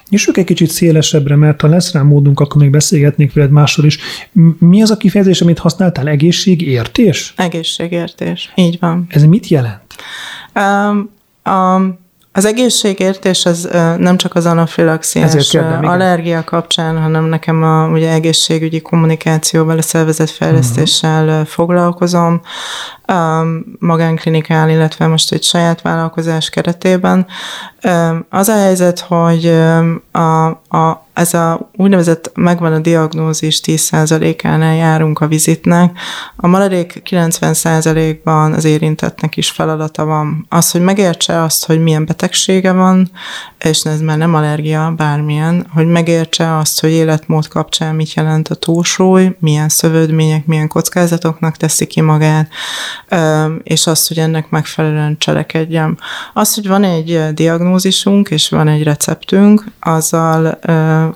Nyissuk egy kicsit szélesebbre, mert ha lesz rá módunk, akkor még beszélgetnék veled másról is. Mi az a kifejezés, amit használtál? Egészségértés? Egészségértés, így van. Ez mit jelent? Um, um, az egészségértés az nem csak az anafilaxiás allergia kapcsán, hanem nekem a ugye, egészségügyi kommunikációval, a szervezetfejlesztéssel uh-huh. foglalkozom, magánklinikál, illetve most egy saját vállalkozás keretében. Az a helyzet, hogy a, a, ez a úgynevezett megvan a diagnózis 10%-ánál járunk a vizitnek, a maradék 90%-ban az érintettnek is feladata van. Az, hogy megértse azt, hogy milyen betegsége van, és ez már nem allergia, bármilyen, hogy megértse azt, hogy életmód kapcsán mit jelent a túlsúly, milyen szövődmények, milyen kockázatoknak teszi ki magát, és azt, hogy ennek megfelelően cselekedjem. Az, hogy van egy diagnózisunk, és van egy receptünk, azzal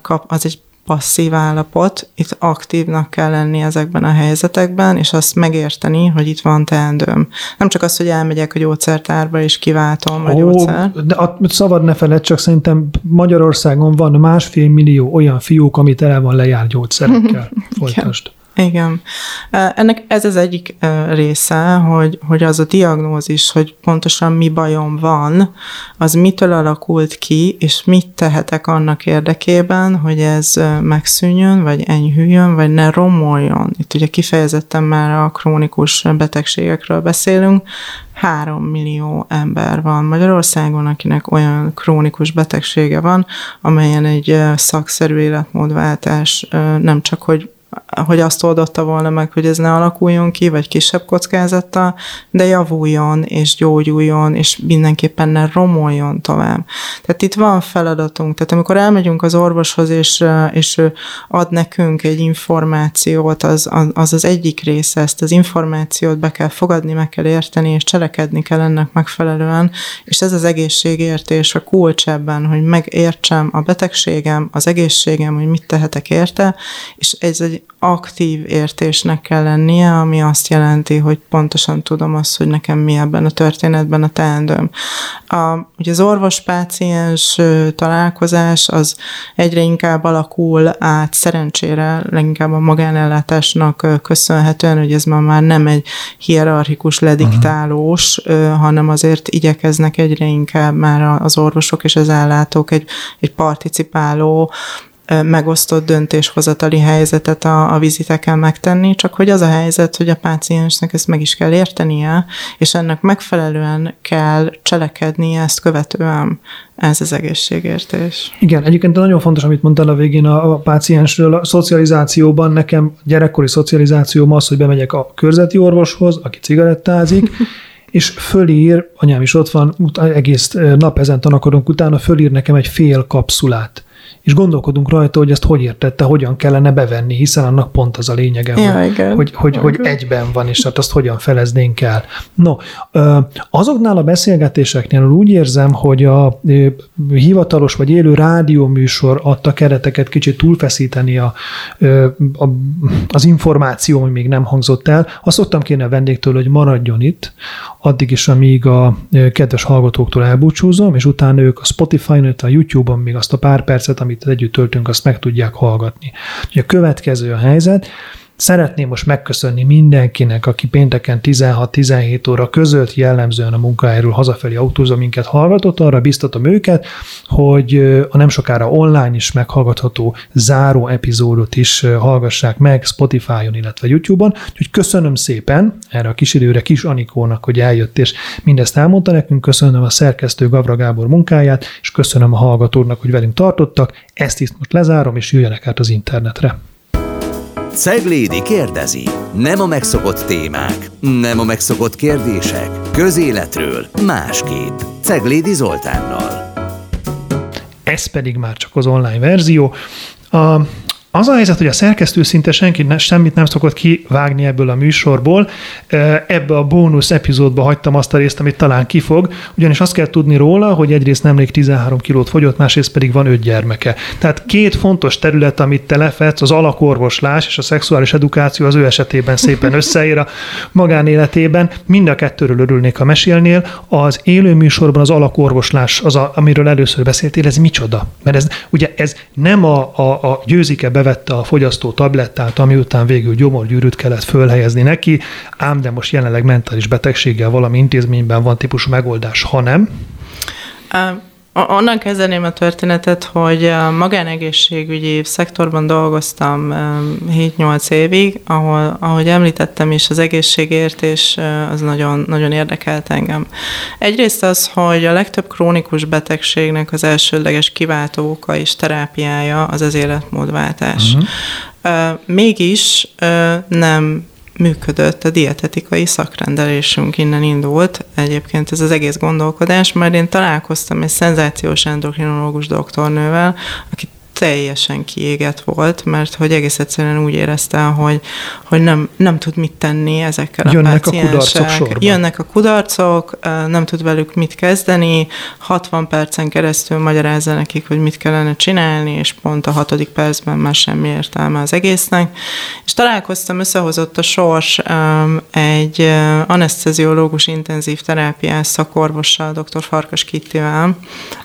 kap, az egy passzív állapot, itt aktívnak kell lenni ezekben a helyzetekben, és azt megérteni, hogy itt van teendőm. Nem csak az, hogy elmegyek a gyógyszertárba, és kiváltom a gyógyszer. De a szabad ne feled, csak szerintem Magyarországon van másfél millió olyan fiúk, amit el van lejárt gyógyszerekkel. [laughs] Folytasd. Igen. Ennek ez az egyik része, hogy, hogy az a diagnózis, hogy pontosan mi bajom van, az mitől alakult ki, és mit tehetek annak érdekében, hogy ez megszűnjön, vagy enyhüljön, vagy ne romoljon. Itt ugye kifejezetten már a krónikus betegségekről beszélünk, három millió ember van Magyarországon, akinek olyan krónikus betegsége van, amelyen egy szakszerű életmódváltás nem csak, hogy hogy azt oldotta volna meg, hogy ez ne alakuljon ki, vagy kisebb kockázattal, de javuljon, és gyógyuljon, és mindenképpen ne romoljon tovább. Tehát itt van feladatunk. Tehát amikor elmegyünk az orvoshoz, és, és ő ad nekünk egy információt, az, az az egyik része, ezt az információt be kell fogadni, meg kell érteni, és cselekedni kell ennek megfelelően, és ez az egészségértés a kulcs ebben, hogy megértsem a betegségem, az egészségem, hogy mit tehetek érte, és ez egy aktív értésnek kell lennie, ami azt jelenti, hogy pontosan tudom azt, hogy nekem mi ebben a történetben a teendőm. A, ugye az orvos-páciens találkozás az egyre inkább alakul át szerencsére, leginkább a magánellátásnak köszönhetően, hogy ez ma már nem egy hierarchikus lediktálós, uh-huh. hanem azért igyekeznek egyre inkább már az orvosok és az ellátók egy, egy participáló megosztott döntéshozatali helyzetet a, a viziteken megtenni, csak hogy az a helyzet, hogy a páciensnek ezt meg is kell értenie, és ennek megfelelően kell cselekednie ezt követően. Ez az egészségértés. Igen, egyébként nagyon fontos, amit mondtál a végén a, a páciensről. A szocializációban nekem gyerekkori szocializációm az, hogy bemegyek a körzeti orvoshoz, aki cigarettázik, [laughs] és fölír, anyám is ott van, egész nap ezen tanakodunk utána, fölír nekem egy fél kapszulát és gondolkodunk rajta, hogy ezt hogy értette, hogyan kellene bevenni, hiszen annak pont az a lényege, ja, hogy, igen. hogy, hogy, hogy egyben van, és hát azt hogyan feleznénk el. No, azoknál a beszélgetéseknél úgy érzem, hogy a hivatalos vagy élő rádióműsor adta kereteket kicsit túlfeszíteni a, a, az információ, ami még nem hangzott el. Azt szoktam kérni a vendégtől, hogy maradjon itt, addig is, amíg a kedves hallgatóktól elbúcsúzom, és utána ők a Spotify-on, a YouTube-on még azt a pár percet, amit együtt töltünk, azt meg tudják hallgatni. A következő a helyzet, Szeretném most megköszönni mindenkinek, aki pénteken 16-17 óra között jellemzően a munkahelyről hazafelé autózó minket hallgatott, arra biztatom őket, hogy a nem sokára online is meghallgatható záró epizódot is hallgassák meg Spotify-on, illetve YouTube-on. Úgyhogy köszönöm szépen erre a kis időre kis Anikónak, hogy eljött és mindezt elmondta nekünk. Köszönöm a szerkesztő Gavra Gábor munkáját, és köszönöm a hallgatóknak, hogy velünk tartottak. Ezt is most lezárom, és jöjjenek át az internetre. Ceglédi kérdezi. Nem a megszokott témák, nem a megszokott kérdések. Közéletről másképp. Ceglédi Zoltánnal. Ez pedig már csak az online verzió. A az a helyzet, hogy a szerkesztő szinte senki ne, semmit nem szokott kivágni ebből a műsorból. Ebbe a bónusz epizódba hagytam azt a részt, amit talán kifog, ugyanis azt kell tudni róla, hogy egyrészt nemrég 13 kilót fogyott, másrészt pedig van öt gyermeke. Tehát két fontos terület, amit te lefetsz, az alakorvoslás és a szexuális edukáció az ő esetében szépen [laughs] összeér a magánéletében. Mind a kettőről örülnék, ha mesélnél. Az élő műsorban az alakorvoslás, az a, amiről először beszéltél, ez micsoda? Mert ez ugye ez nem a, a, a győzike bevette a fogyasztó tablettát, ami után végül gyomorgyűrűt kellett fölhelyezni neki, ám de most jelenleg mentális betegséggel valami intézményben van típusú megoldás, ha nem? Onnan kezdeném a történetet, hogy a magánegészségügyi szektorban dolgoztam 7-8 évig, ahol, ahogy említettem is, az egészségértés az nagyon, nagyon érdekelt engem. Egyrészt az, hogy a legtöbb krónikus betegségnek az elsődleges kiváltó oka és terápiája az az életmódváltás. Uh-huh. Mégis nem működött a dietetikai szakrendelésünk, innen indult. Egyébként ez az egész gondolkodás, mert én találkoztam egy szenzációs endokrinológus doktornővel, aki teljesen kiégett volt, mert hogy egész egyszerűen úgy érezte, hogy, hogy nem, nem tud mit tenni ezekkel Jönnek a páciensek. a kudarcok sorban. Jönnek a kudarcok, nem tud velük mit kezdeni, 60 percen keresztül magyarázza nekik, hogy mit kellene csinálni, és pont a hatodik percben már semmi értelme az egésznek. És találkoztam, összehozott a sors egy aneszteziológus intenzív terápiás szakorvossal, dr. Farkas Kittivel,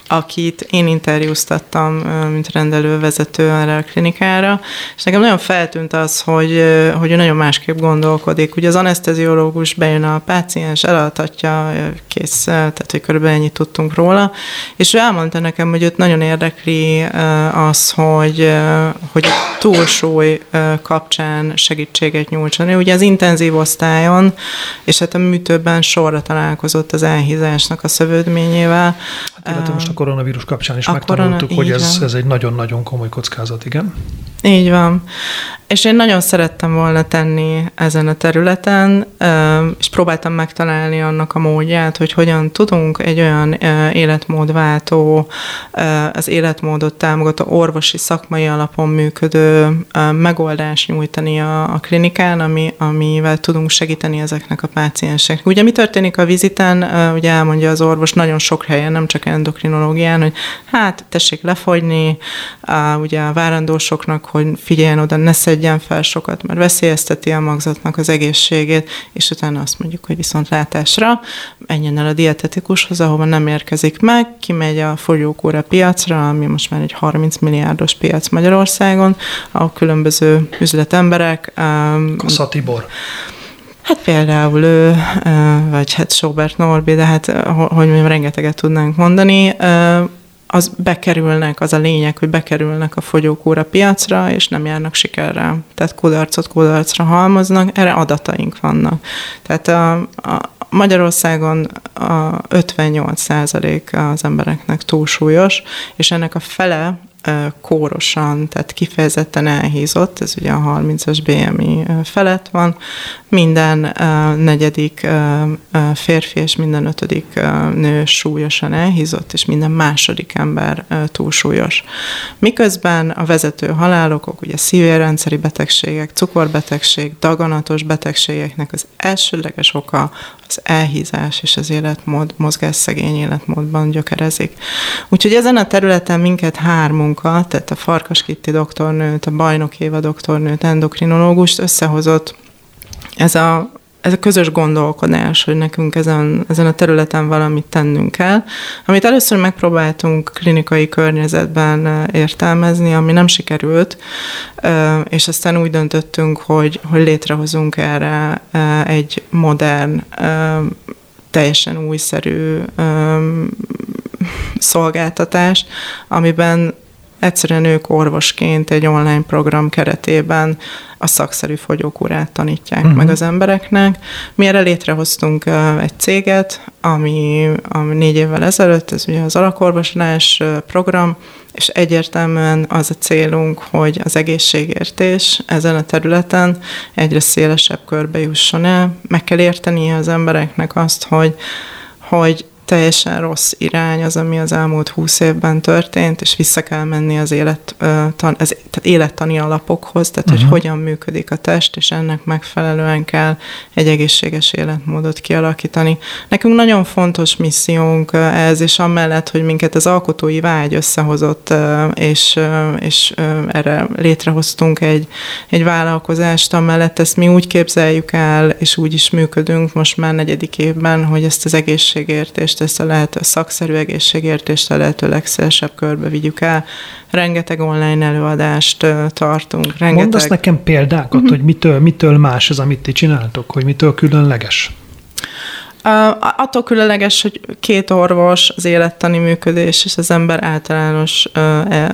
akit én interjúztattam, mint rendelővezető erre a klinikára, és nekem nagyon feltűnt az, hogy, hogy ő nagyon másképp gondolkodik. Ugye az anesteziológus bejön a páciens, elaltatja, kész, tehát hogy körülbelül ennyit tudtunk róla, és ő elmondta nekem, hogy őt nagyon érdekli az, hogy, hogy túlsúly kapcsán segítséget nyújtson. Ugye az intenzív osztályon, és hát a műtőben sorra találkozott az elhízásnak a szövődményével. Hát, most a koronavírus kapcsán is a megtanultuk, korona, hogy ez, ez egy nagyon-nagyon komoly kockázat, igen. Így van. És én nagyon szerettem volna tenni ezen a területen, és próbáltam megtalálni annak a módját, hogy hogyan tudunk egy olyan életmódváltó, az életmódot támogató orvosi szakmai alapon működő megoldást nyújtani a, klinikán, ami, amivel tudunk segíteni ezeknek a pácienseknek. Ugye mi történik a viziten, ugye elmondja az orvos nagyon sok helyen, nem csak endokrinológián, hogy hát tessék lefogyni, ugye a várandósoknak, hogy figyeljen oda, ne szedjen fel sokat, mert veszélyezteti a magzatnak az egészségét, és utána azt mondjuk, hogy viszont látásra menjen el a dietetikushoz, ahova nem érkezik meg, kimegy a fogyókúra piacra, ami most már egy 30 milliárdos piac Magyarországon, a különböző üzletemberek. Kassa Tibor. Hát például ő, vagy hát Sobert Norbi, de hát hogy mondjam, rengeteget tudnánk mondani az bekerülnek, az a lényeg, hogy bekerülnek a fogyókúra piacra, és nem járnak sikerrel. Tehát kudarcot kudarcra halmoznak, erre adataink vannak. Tehát a, a Magyarországon a 58% az embereknek túlsúlyos, és ennek a fele kórosan, tehát kifejezetten elhízott, ez ugye a 30-as BMI felett van, minden negyedik férfi és minden ötödik nő súlyosan elhízott, és minden második ember túlsúlyos. Miközben a vezető halálokok, ugye szívérendszeri betegségek, cukorbetegség, daganatos betegségeknek az elsőleges oka az elhízás és az életmód, mozgásszegény életmódban gyökerezik. Úgyhogy ezen a területen minket hármunkat, tehát a Farkas Kitti doktornőt, a Bajnok Éva doktornőt, endokrinológust összehozott. Ez a, ez a közös gondolkodás, hogy nekünk ezen, ezen a területen valamit tennünk kell, amit először megpróbáltunk klinikai környezetben értelmezni, ami nem sikerült, és aztán úgy döntöttünk, hogy, hogy létrehozunk erre egy modern, teljesen újszerű szolgáltatást, amiben egyszerűen ők orvosként egy online program keretében a szakszerű fogyókúrát tanítják uh-huh. meg az embereknek. Mi erre létrehoztunk egy céget, ami, ami négy évvel ezelőtt, ez ugye az alakorvoslás program, és egyértelműen az a célunk, hogy az egészségértés ezen a területen egyre szélesebb körbe jusson el. Meg kell értenie az embereknek azt, hogy hogy teljesen rossz irány az, ami az elmúlt húsz évben történt, és vissza kell menni az élet, tan, az, tehát élettani alapokhoz, tehát uh-huh. hogy mhm. hogyan működik a test, és ennek megfelelően kell egy egészséges életmódot kialakítani. Nekünk nagyon fontos missziónk ez, és amellett, hogy minket az alkotói vágy összehozott, és, és erre létrehoztunk egy, egy vállalkozást, amellett ezt mi úgy képzeljük el, és úgy is működünk most már negyedik évben, hogy ezt az egészségértést ezt a lehető szakszerű egészségértést a lehető legszélesebb körbe vigyük el. Rengeteg online előadást tartunk. Rengeteg... Mondasz nekem példákat, uh-huh. hogy mitől, mitől más ez, amit ti csináltok, hogy mitől különleges? Uh, attól különleges, hogy két orvos, az élettani működés és az ember általános uh,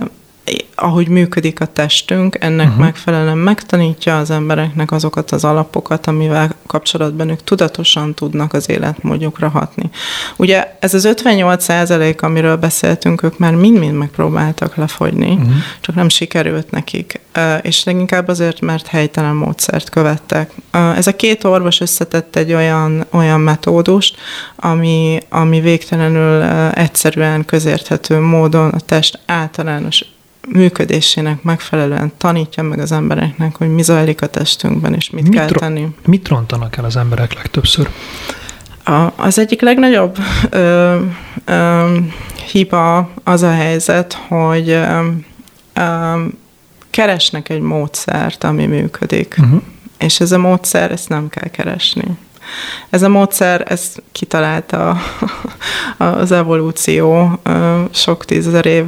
ahogy működik a testünk, ennek uh-huh. megfelelően megtanítja az embereknek azokat az alapokat, amivel kapcsolatban ők tudatosan tudnak az életmódjukra hatni. Ugye ez az 58 százalék, amiről beszéltünk, ők már mind-mind megpróbáltak lefogyni, uh-huh. csak nem sikerült nekik. És leginkább azért, mert helytelen módszert követtek. Ez a két orvos összetett egy olyan, olyan metódust, ami, ami végtelenül egyszerűen közérthető módon a test általános működésének megfelelően tanítja meg az embereknek, hogy mi zajlik a testünkben, és mit, mit kell ro- tenni. Mit rontanak el az emberek legtöbbször? A, az egyik legnagyobb ö, ö, hiba az a helyzet, hogy ö, ö, keresnek egy módszert, ami működik. Uh-huh. És ez a módszer, ezt nem kell keresni. Ez a módszer, ez kitalálta az evolúció sok tízezer év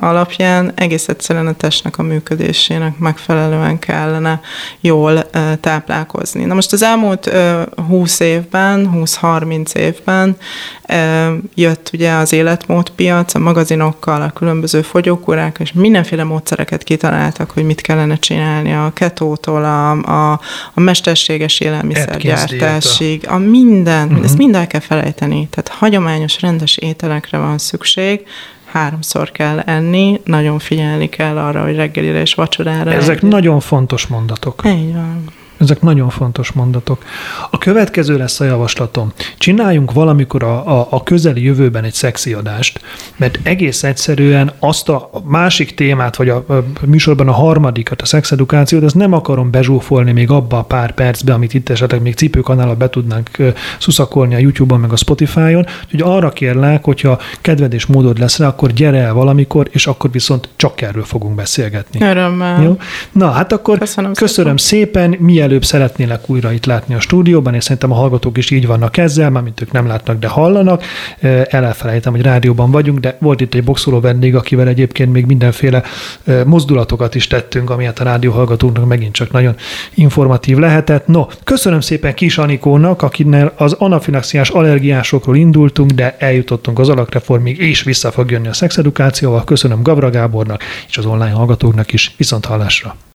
alapján, egész egyszerűen a testnek a működésének megfelelően kellene jól táplálkozni. Na most az elmúlt 20 évben, 20-30 évben jött ugye az életmódpiac a magazinokkal, a különböző fogyókúrák, és mindenféle módszereket kitaláltak, hogy mit kellene csinálni. A ketótól, a, a, a mesterséges élelmiszergyártásig, a minden, uh-huh. ezt mind el kell felejteni. Tehát hagyományos, rendes ételekre van szükség, háromszor kell enni, nagyon figyelni kell arra, hogy reggelire és vacsorára. Ezek enni. nagyon fontos mondatok. Így van. Ezek nagyon fontos mondatok. A következő lesz a javaslatom. Csináljunk valamikor a, a, a közeli jövőben egy szexi adást, mert egész egyszerűen azt a másik témát, vagy a, a műsorban a harmadikat, a szexedukációt, ezt nem akarom bezsúfolni még abba a pár percbe, amit itt esetleg még cipőkanálat be tudnánk szuszakolni a YouTube-on, meg a Spotify-on. Úgyhogy arra kérlek, hogyha kedved és módod lesz rá, akkor gyere el valamikor, és akkor viszont csak erről fogunk beszélgetni. Örömmel. Jó? Na, hát akkor köszönöm, köszönöm szépen. szépen. Mielőtt előbb szeretnének újra itt látni a stúdióban, és szerintem a hallgatók is így vannak ezzel, mint ők nem látnak, de hallanak. Elfelejtem, hogy rádióban vagyunk, de volt itt egy boxoló vendég, akivel egyébként még mindenféle mozdulatokat is tettünk, ami hát a rádió hallgatóknak megint csak nagyon informatív lehetett. No, köszönöm szépen Kis Anikónak, akinek az anafilaxiás allergiásokról indultunk, de eljutottunk az alakreformig, és vissza fog jönni a szexedukációval. Köszönöm Gavra Gábornak és az online hallgatóknak is. Viszont hallásra!